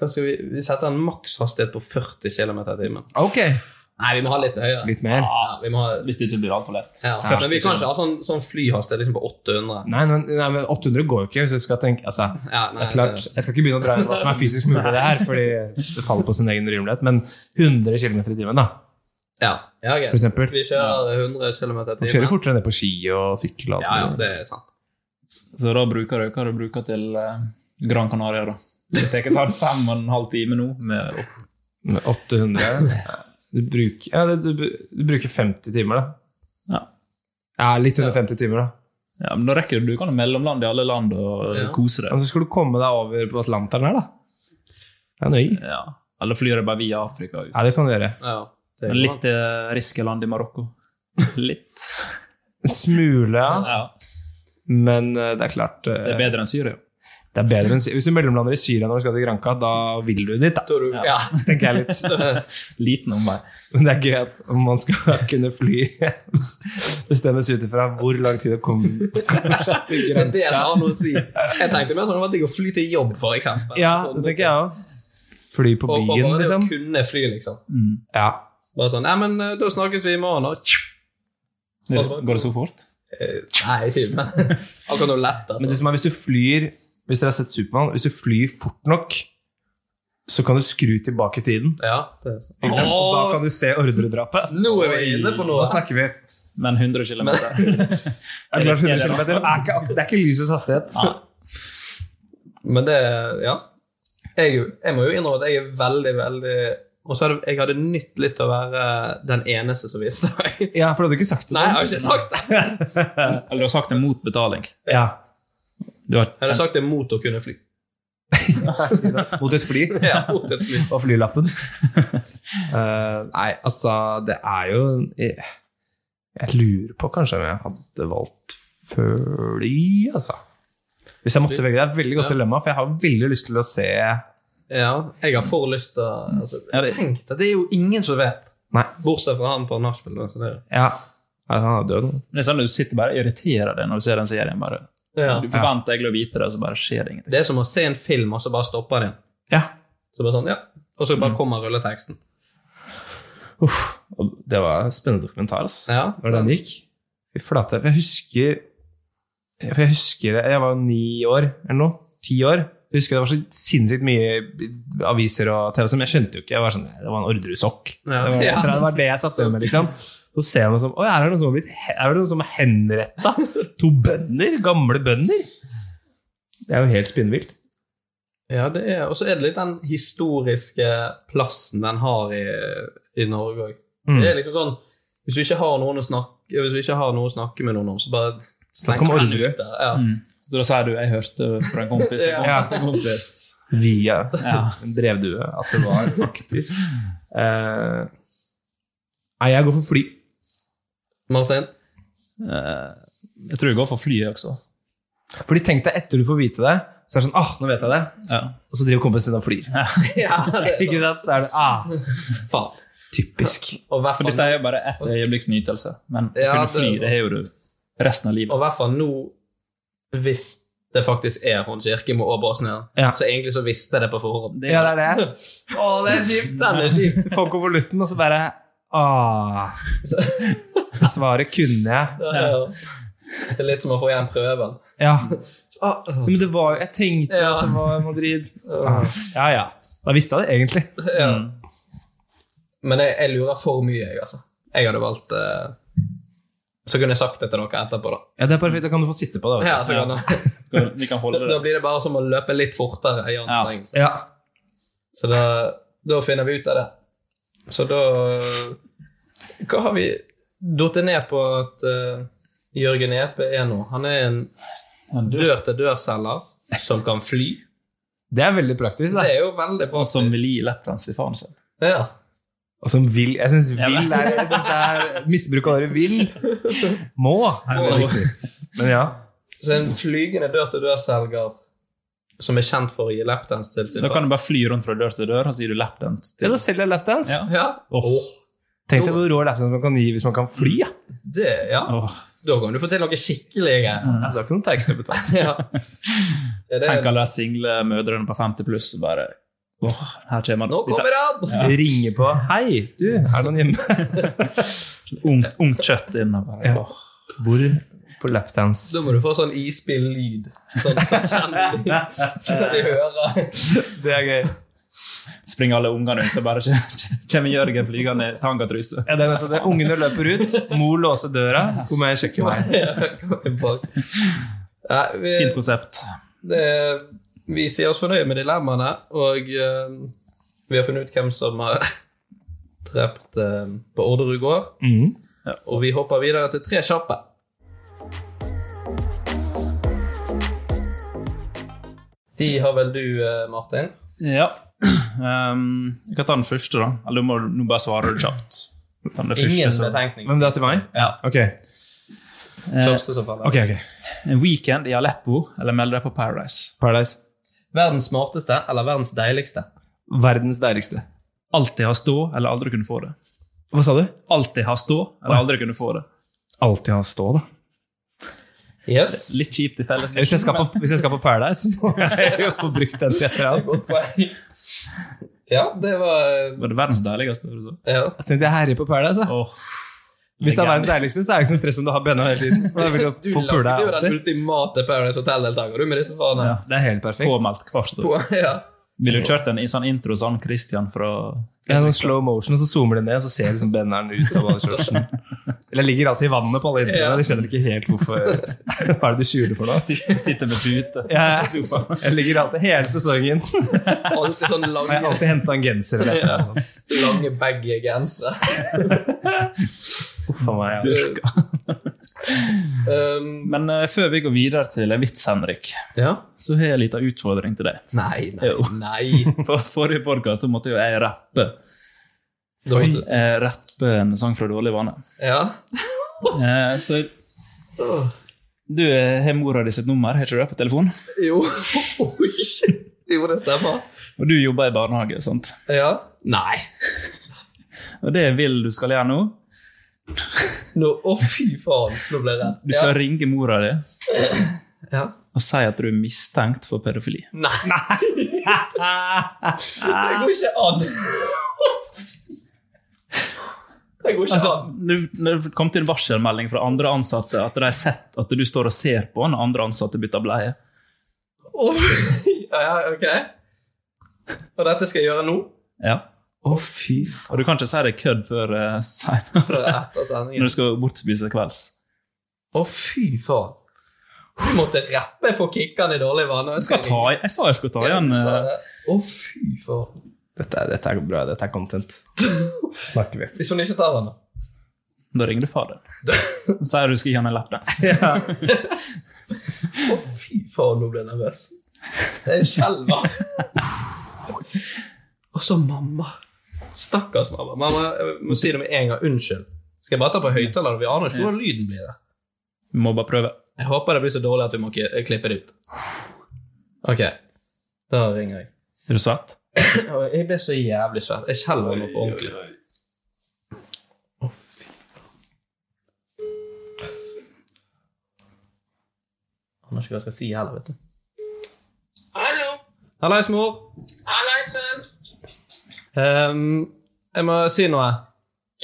rundt vi, vi setter en makshastighet på 40 km i timen. Ok. Nei, vi må ha litt høyere. Litt mer? Ja, vi må ha, Hvis det ikke blir altfor lett. ja. Men vi kan ikke ha sånn, sånn flyhastighet liksom på 800. Nei, men, nei, men 800 går jo ikke. hvis Jeg skal tenke, altså, Ja, det er klart, Jeg skal ikke begynne å dra inn hva som er fysisk mulig, det her, fordi det faller på sin egen rimelighet. Men 100 km i timen, da, Ja, ja okay. for eksempel. Vi kjører 100 km i Man timen. kjører fortere ned på ski og sykkel. Og Ja, ja, det er sant. Så da bruker du hva du bruker til eh, Gran Canaria, da. Det tar fem og en halv time nå. Med 800 (laughs) Du bruker, ja, du, du bruker 50 timer, da. Ja. Ja, litt under 50 timer, da. Ja, men da rekker du, du kan jo mellomlande i alle land og Ja. kose deg. Men så skal du komme deg over på Atlanteren her, da. Det er nøy. Ja. Eller flyr deg bare via Afrika ut. Ja, det kan du gjøre. Ja, det er litt eh, riskeland i Marokko. (laughs) Litt. En smule, ja. Ja. Men eh, det er klart eh, Det er bedre enn Syria. Det er bedre enn Hvis du mellomlander i Syria når du skal til Granca, da vil du dit, da. Du, ja. (laughs) Tenker jeg litt. (laughs) Liten om meg. Men det er gøy at man skal (laughs) kunne fly bestemmes ut ifra hvor lang tid det kommer seg til Det er det jeg har noe å si. Jeg tenkte mer sånn at det var digg å fly til jobb, for eksempel. Ja, Sånn, det tenker jeg òg. Fly på byen, liksom. og bare det liksom. å kunne fly, liksom. Ja. Bare sånn Nei, men eh, da snakkes vi i morgen, da. Går det så fort? Eh, Nei, ikke men akkurat noe lett. Men det Altså. som er hvis du flyr Hvis dere har sett Supermann, hvis du flyr fort nok, så kan du skru tilbake tiden. Ja, det er sånn. Og da kan du se ordredrapet. Nå er vi inne på noe. Da snakker vi. Men 100 km. (laughs) Det er 100 km ikke, ak- det er ikke lysets hastighet. Men det Ja. Jeg, jeg må jo innrømme at jeg er veldig, veldig Og så hadde jeg hadde nytt litt å være den eneste som viste meg. Ja, for du hadde ikke sagt det. Nei, jeg har ikke sagt det. Eller du har sagt det mot betaling. Ja. Du har Jeg hadde sagt det mot å kunne fly. (laughs) Mot et fly. (laughs) Ja, mot et fly. Og flylappen. Uh, (laughs) nei, altså, det er jo jeg, jeg lurer på kanskje om jeg hadde valgt fly, altså. Hvis jeg måtte velge. Det er et veldig godt Ja. dilemma, for jeg har veldig lyst til å se Ja, jeg har for lyst til å altså, det- Tenk deg, det er jo ingen som vet. Nei. Bortsett fra han på nachspiel. da, så det- Ja, Ja, han er død nå. Det er sånn Du sitter bare og irriterer deg når du ser den serien. bare. Ja. Du forventer egentlig å vite det, og så bare skjer det ingenting. Det er som å se en film, og så bare stopper den. Ja. Så bare sånn, ja. Og så bare kommer rulleteksten. Uff, det var en spennende dokumentar, altså. Ja. Når den gikk. Fy flate. For jeg husker For jeg husker Jeg var ni år, eller noe. Ti år. Jeg husker det var så sinnssykt mye aviser og TV som jeg skjønte jo ikke. Jeg var sånn, Det var en Orderud-sokk. (laughs) Ja. Det, var- det var det jeg satte med, liksom. Så ser man sånn Oi, er det noen som har blitt Er det noen som er henretta? To bønder? Gamle bønder? Det er jo helt spinnvilt. Ja, det er, og så er det litt den historiske plassen den har i, i Norge òg. Mm. Det er liksom sånn Hvis du ikke har noen å snakke Hvis du ikke har noe å snakke med noen om, så bare sleng Snakk den ut der. Ja. Mm. Så da sier du 'jeg hørte fra en kompis til (laughs) Ja. kompis til kompis'. Via Ja. en brevdue at det var faktisk eh, Nei, jeg går for fly. Martin? Eh, Jeg tror jeg går for flyet også. Fordi tenk deg etter du får vite det, så er det sånn ah, nå vet jeg det. Ja. Og så driver kompisen din og flyr. Ja, (laughs) det er Ikke sant? Så er det ah, faen. typisk. For dette er jo bare ett øyeblikks nytelse. Men å Ja, kunne det- fly, det har jo du resten av livet. Og i hvert fall nå, hvis det faktisk er Hans Kirkemo og Båsnø, Ja. så egentlig så visste jeg det på forhånd. Ja, det er det. Å, det er kjipt. Den er kjip. Du får konvolutten, og så bare ah. (laughs) Svaret kunne jeg. Ja. Det er litt som å få igjen prøven. Ja. Ah, Men det var jo Jeg tenkte Ja. at det var Madrid. Ah. Ja, ja. Da visste jeg det egentlig. Ja. Men jeg, jeg lurer for mye, jeg, altså. Jeg hadde valgt eh, Så kunne jeg sagt det til dere etterpå, da. Ja, det er perfekt. Da kan du få sitte på det. Ja, så kan ja. (laughs) Vi kan holde det. da blir det bare som å løpe litt fortere i Ja. anstrengelse. Ja. Så da, da finner vi ut av det. Så da Hva har vi datt ned på at uh, Jørgen Epe er nå? Han er en dør-til-dør-selger som kan fly. Det er veldig praktisk. Det Det er jo veldig praktisk. Og som vil gi lapdance til faren sin. Ja. Og som vil Jeg syns vil er Jeg synes det er Misbruk av ordet vil. Må er det riktig. Men ja. Så en flygende dør-til-dør-selger som er kjent for å gi lapdance til sin Da kan du bare fly rundt fra dør til dør, og så gir du lapdance Ja, til da selger jeg lapdance. Ja. Ja. Åh. Tenk deg hvor rå lapsen man kan gi hvis man kan fly. Ja. Det, ja. Da kan du få til noe skikkelig Jeg Det er ikke noen tekst. (laughs) Ja. Ja, det Tenk alle de single mødrene på 50 pluss og bare oh, her kommer nå kommer han! Ringer på. Hei, du, er det noen hjemme? (laughs) Ungt, ungt kjøtt inne. Bare, Ja. Hvor? På lapdance. Da må du få sånn isbill-lyd. Sånn, sånn kjenner de, (laughs) så de hører. Det er gøy. Springer alle ungene ut, så bare kommer Jørgen flygende i tangatruse. Ja, det er nettopp det. Ungene løper ut, mor låser døra, kommer jeg. (laughs) Ja. Ja, vi, Fint konsept. det, vi sier oss fornøyd med dilemmaene, og uh, vi har funnet ut hvem som har (laughs) drept uh, på Orderud gård. Mm. Ja, og vi hopper videre til tre kjappe. De har vel du, eh, Martin? Ja. Um, jeg kan ta den første, da. Eller du må nå bare svare det kjapt. Ta den Ingen første, betenkning. Men det er til meg? Ja. Ok. Første som faller. Ok, ok. En weekend i Aleppo, eller meld deg på Paradise. Paradise. Verdens smarteste eller verdens deiligste? Verdens deiligste. Alltid ha stå, eller aldri kunne få det. Hva sa du? Alltid ha stå, eller aldri kunne få det. Alltid ha stå, da. Yes. Litt kjipt i felles Hvis jeg skal på, hvis jeg skal på Paradise, må jeg jo få brukt den til et Ja, det var Var det verdens deiligste? ja. Jeg tenkte jeg herjer på Paradise. jeg. Åh, Hvis det er verdens deiligste, så er det ikke noe stress om du har Benna hele tiden. For da vil Du du få lagde pula jo den ultimate Paradise Hotel-deltaker, med disse svarene. ja. Det er helt perfekt. Påmeldt hvert år. Ja. Ville du kjørt en i sånn intro sånn Christian fra Ja, sånn slow motion, og så zoomer det ned, og så ser liksom Benneren ut av shortsen. (laughs) Eller ligger alltid i vannet på alle intervjuene. Ja. De skjønner ikke helt hvorfor (laughs) Hva er det du skjuler for da? Sitter med pute. Ja, (laughs) jeg ligger alltid hele sesongen. Alltid sånn Og jeg har alltid henta en genser eller annet lange baggy gensere. (laughs) Uff a meg. Ja. Um, Men uh, før vi går videre til en vits, Henrik, ja. så har jeg en liten utfordring til deg. Nei, nei, Jo. nei. For forrige podkast måtte jo jeg rappe. Da måtte- Eh, rappe en sang fra Dårlig vane. Ja. (laughs) Eh, så du eh, har mora di sitt nummer, har ikke du det på telefon? Jo. Jo, det stemmer. Og du jobber i barnehage, sant? Ja. Nei. Og det vil du skal gjøre nå, Nå, Å, fy faen. Nå ble jeg redd. du skal ringe mora di ja. og si at du er mistenkt for pedofili. Nei. (laughs) Det går ikke an. Det går ikke Altså, an. det kom til en varselmelding fra andre ansatte at de har sett at du står og ser på når andre ansatte bytter bleie. Å, ja, ok. Og dette skal jeg gjøre nå? Ja. Å, fy faen. Og du kan ikke si det er kødd før uh, seinere. Når du skal bortspise kvelds. Å, fy faen. Du måtte rappe for kickene i dårlig vane. Jeg, jeg sa jeg skulle ta igjen. Eh. Å, fy faen. Dette, er, dette er bra. Dette er content. Snakker vi. Hvis hun ikke tar den, da? Da ringer (laughs) du faren. Sier du skal gi han en lapdance. (laughs) Å, Å, fy faen, nå ble jeg nervøs. Jeg skjelver. Og så mamma. Stakkars mamma. Mamma, Jeg må si det med en gang. Unnskyld. Skal jeg bare ta på høyttaler? Vi aner ikke hvordan lyden blir. det. Vi må bare prøve. Jeg håper det blir så dårlig at vi må klippe det ut. Ok, da ringer jeg. Er du svett? Jeg ble så jævlig svett. Jeg skjelver nå på ordentlig. Å, fy. Han har ikke hva jeg skal si heller, vet du. Hallo. Hallais, mor. Hallais, sønn. Um, jeg må si noe.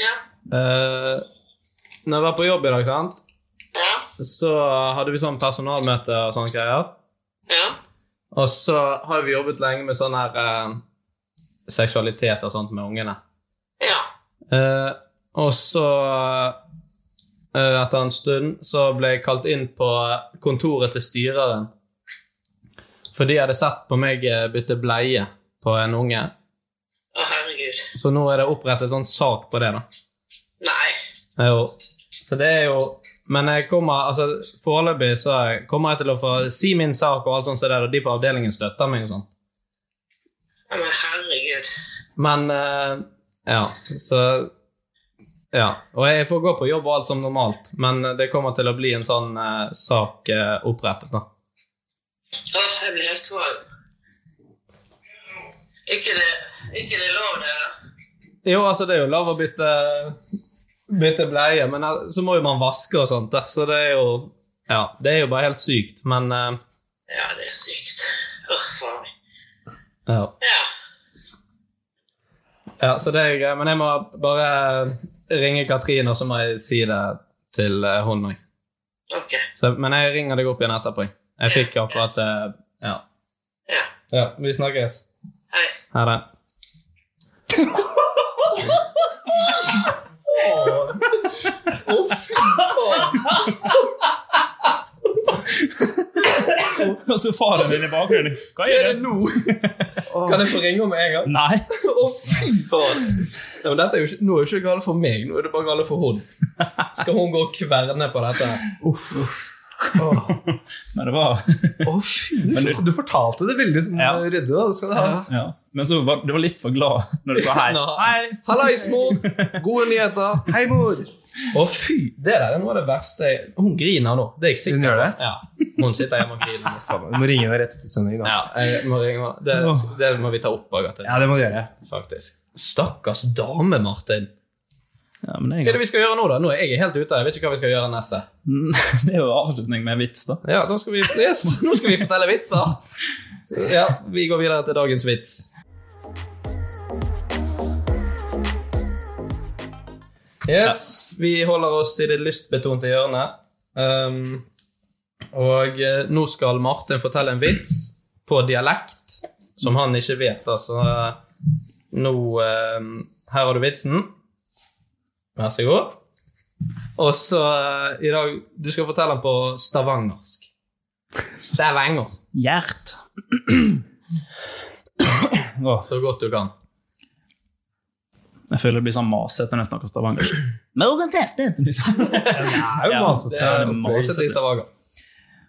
Ja. Uh, når jeg var på jobb i dag, sant? Ja. så hadde vi sånn personalmøte og sånne greier. Ja. Og så har vi jobbet lenge med sånn her eh, seksualitet og sånt med ungene. Ja. Eh, og så eh, etter en stund så ble jeg kalt inn på kontoret til styreren. For de hadde sett på meg eh, bytte bleie på en unge. Å, herregud. Så nå er det opprettet sånn sak på det, da. Nei. Jo. Så det er jo Men jeg kommer altså foreløpig så kommer jeg til å få si min sak og alt sånt, så det er, og de på avdelingen støtter meg og sånn. Ja, Men herregud. Men eh, Ja, så Ja. Og jeg får gå på jobb og alt som normalt, men det kommer til å bli en sånn uh, sak uh, opprettet, da. Ja, jeg blir helt kvalm. Ikke det, ikke det lov, det? Jo, altså, det er jo lov å bytte, bytte bleie, men eh, så må jo man vaske og sånt, så det er jo Ja, det er jo bare helt sykt, men uh, Ja, det er sykt. Å, faen. Ja. Ja. Ja, så det er greit. Men jeg må bare ringe Katrine, og så må jeg si det til eh, hun òg. Ok. Men jeg ringer deg opp igjen etterpå. jeg. Fikk akkurat Ja. Ja. Ja, Vi snakkes. Hei. Ha det. Å, fy faen. (laughs) Og så faren din i bakgrunnen. Hva er det nå? Kan jeg få ringe om en gang? Nei. Å, fy faen! Ja, er jo ikke, nå er det ikke gale for meg, nå er det bare gale for hun. Skal hun gå og kverne på dette? Uff. Men det var fy Men du, du fortalte det veldig sånn Ja. ryddig. da, det skal du ha. ja. Men så var du var litt for glad når du sa. Hei! Hallais, mor! (laughs) Gode nyheter. Hei, mor! Å, fy! Det der er noe av det verste Hun griner nå. Det er jeg sikker Hun gjør det? Ja. Hun sitter hjemme og griner. (laughs) Faen, Du må ringe henne rett etter sending. da. Ja, jeg må ringe det, det må vi ta opp, Agathe. Ja, det må du gjøre. Faktisk. Stakkars dame, Martin. Ja, men det, Hva er det er vi skal gjøre nå, da? Nå er jeg helt ute. Jeg vet ikke hva vi skal gjøre neste. (laughs) det er jo avslutning med en vits, da. Ja, da skal vi, yes, Nå skal vi fortelle vitser. Så, (laughs) ja, Vi går videre til dagens vits. Yes, vi holder oss i det lystbetonte hjørnet. Um, og eh, nå skal Martin fortelle en vits på dialekt, som han ikke vet. da, Så nå eh, Her har du vitsen. Vær så god. Og så uh, i dag Du skal fortelle den på stavangersk. Stavanger. Gjert. Så godt du kan. Jeg føler det blir sånn masete når jeg snakker stavanger. Morgen tefte! Liksom. Det er jo Ja, masete. Det er det er masete i Stavanger.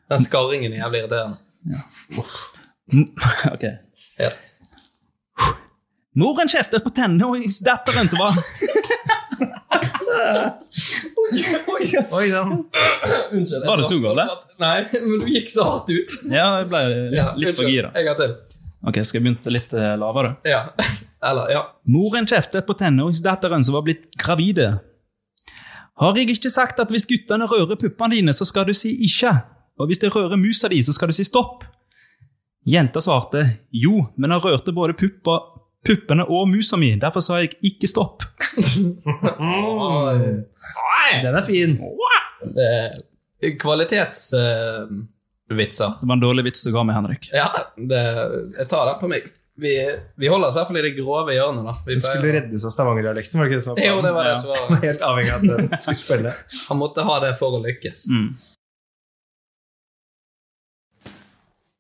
Den skarringen er jævlig irriterende. (laughs) Ok. Ja. Moren kjeftet på tenåringsdatteren som var Oi, (laughs) oi, den. Unnskyld. Var det så galt? Nei, men du gikk så hardt ut. Ja, jeg ble litt, Ja, litt for gira. Jeg har til. Ok, skal jeg begynne litt eh, lavere? Ja. Eller, ja. Moren kjeftet på tenåringsdatteren som var blitt gravide. Har jeg ikke sagt at hvis guttene rører puppene dine, så skal du si ikke? Og hvis de rører musa di, så skal du si stopp? Jenta svarte jo, men han rørte både puppa, puppene og musa mi, derfor sa jeg ikke stopp. Den er fin. Kvalitetsvitser. Uh, kvalitetsvitser. Det var en dårlig vits du ga meg, Henrik. ja, det, jeg tar den på meg. Vi, vi holder oss i hvert fall i det grove hjørnet. da. Vi skulle reddes av stavangerdialekten, var det ikke det som var Jo, det var det Ja. som (laughs) var Helt avhengig av at den skulle spille. (laughs) Han måtte ha det for å lykkes. Mm.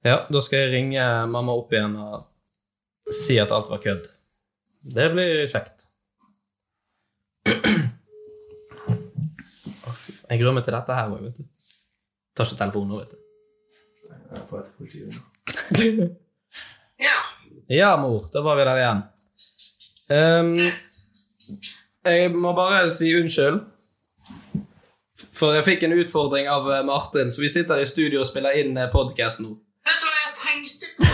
Ja, da skal jeg ringe mamma opp igjen og si at alt var kødd. Det blir kjekt. Jeg gruer meg til dette her òg, vet du. Tar ikke telefonen nå, vet du. Jeg er på etter Ja. (laughs) Ja, mor, da var vi der igjen. Um, jeg må bare si unnskyld. For jeg fikk en utfordring av eh, Martin, så vi sitter i studio og spiller inn podkast nå. Vet du hva jeg tenkte på?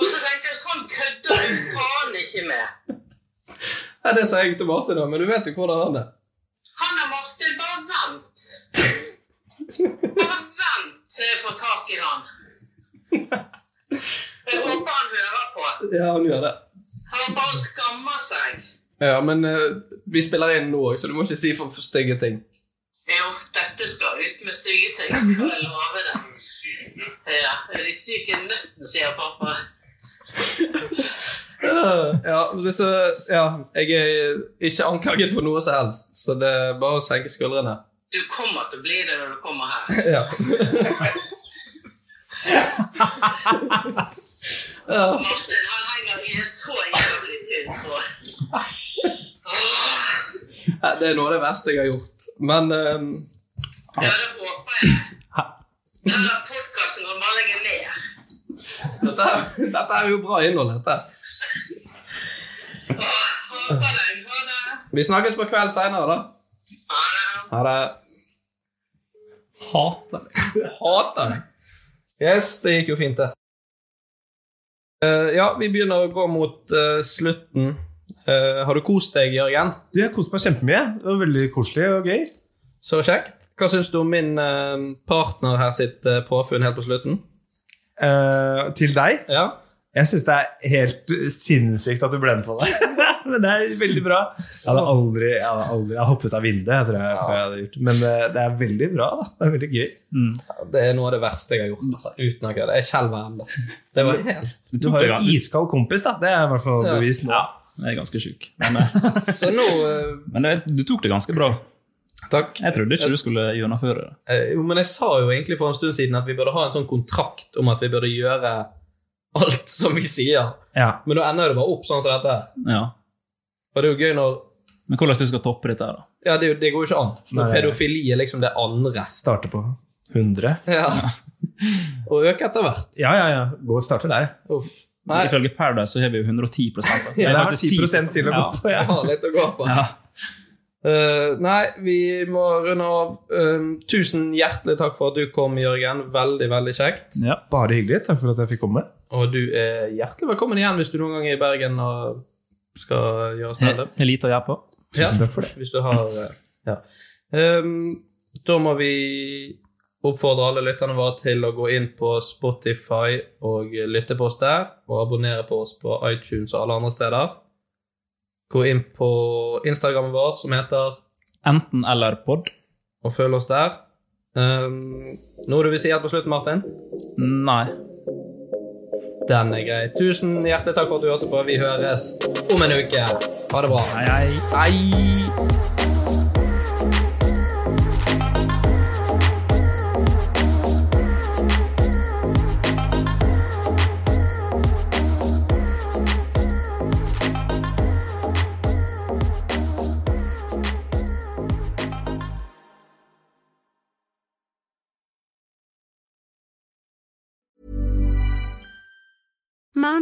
Og så tenkte jeg sånn kødder du faen ikke med. Ja, det sa jeg til Martin, da, men du vet jo hvordan han er. Han er Martin, bare vent. Bare vent til jeg får tak i han. Jeg håper han hører på. Ja, han gjør det. Han bare skammer seg. Ja, men uh, vi spiller inn nå òg, så du må ikke si for, for stygge ting. Jo, dette skal ut med stygge ting, skal jeg love deg. Ja, de syke nøttene, sier pappa. Ja, så, ja, jeg er ikke anklaget for noe som helst, så det er bare å senke skuldrene. Du kommer til å bli det når du kommer her. (laughs) Ja. Martin, så jævlig tynn Det er noe av det verste jeg har gjort. Men um, Ja, det håper jeg. Denne podkasten kan bare legge ned. dette, dette er jo bra innhold, dette. Håper deg. Ha det. Vi snakkes på kveld seinere, da. Ha det. Hater deg. Hater deg. Yes, det gikk jo fint, det. Eh, ja, vi begynner å gå mot uh, slutten. Uh, har du kost deg, Jørgen? Du, Jeg koste meg kjempemye. Det var veldig koselig og gøy. Så kjekt. Hva syns du om min partner her sitt påfunn helt på slutten? Til deg. Ja. Jeg syns det er helt sinnssykt at du ble med på det. (laughs) (laughs) Men det er veldig bra. Jeg hadde aldri, jeg hadde aldri jeg hadde hoppet av vinduet, jeg tror jeg, før jeg hadde gjort. Men eh, det er veldig bra. da. Det er veldig gøy. Ja, Det er noe av det verste jeg har gjort. Altså, uten å kødde. Jeg skjelver ennå. Det var (laughs) helt Du har jo en iskald kompis, da. Det er i hvert fall Ja. bevis nå. Ja, jeg er ganske sjuk. Men, (laughs) eh, Så nå eh, men det, du tok det ganske bra. Takk. Jeg trodde ikke du skulle gjennomføre det. Eh, Jo, men jeg sa jo egentlig for en stund siden at vi burde ha en sånn kontrakt om at vi burde gjøre alt som vi sier. Ja. Men nå ender det bare opp sånn som dette. Ja. Og det er jo gøy når Men hvordan du skal toppe dette? da? Ja, det, er det går jo ikke an. Når pedofili er liksom det andre. Starte på 100. Ja. Og øke etter hvert. Ja, ja, ja. Gå og starte der. Uff. Nei, Ifølge Paradise så har vi jo 110 altså. Så Ja, det har faktisk 10 til å gå på. Ja. har litt å gå på. Ja. Uh, nei, vi må runde av. Um, tusen hjertelig takk for at du kom, Jørgen. Veldig, veldig kjekt. Ja. Bare hyggelig. Takk for at jeg fikk komme. Og du er hjertelig velkommen igjen hvis du noen gang er i Bergen og skal gjøre standup. er lite å gjøre på. Det. Hvis du har eh, Ja. Um, da må vi oppfordre alle lytterne våre til å gå inn på Spotify og lytte på oss der, og abonnere på oss på iTunes og alle andre steder. Gå inn på Instagrammen vår, som heter Enten eller pod. og følg oss der. Um, noe du vil si helt på slutten, Martin? Nei. Den er grei. Tusen hjertelig takk for at du hørte på. Vi høres om en uke. Ha det bra. Hei, hei. Hei.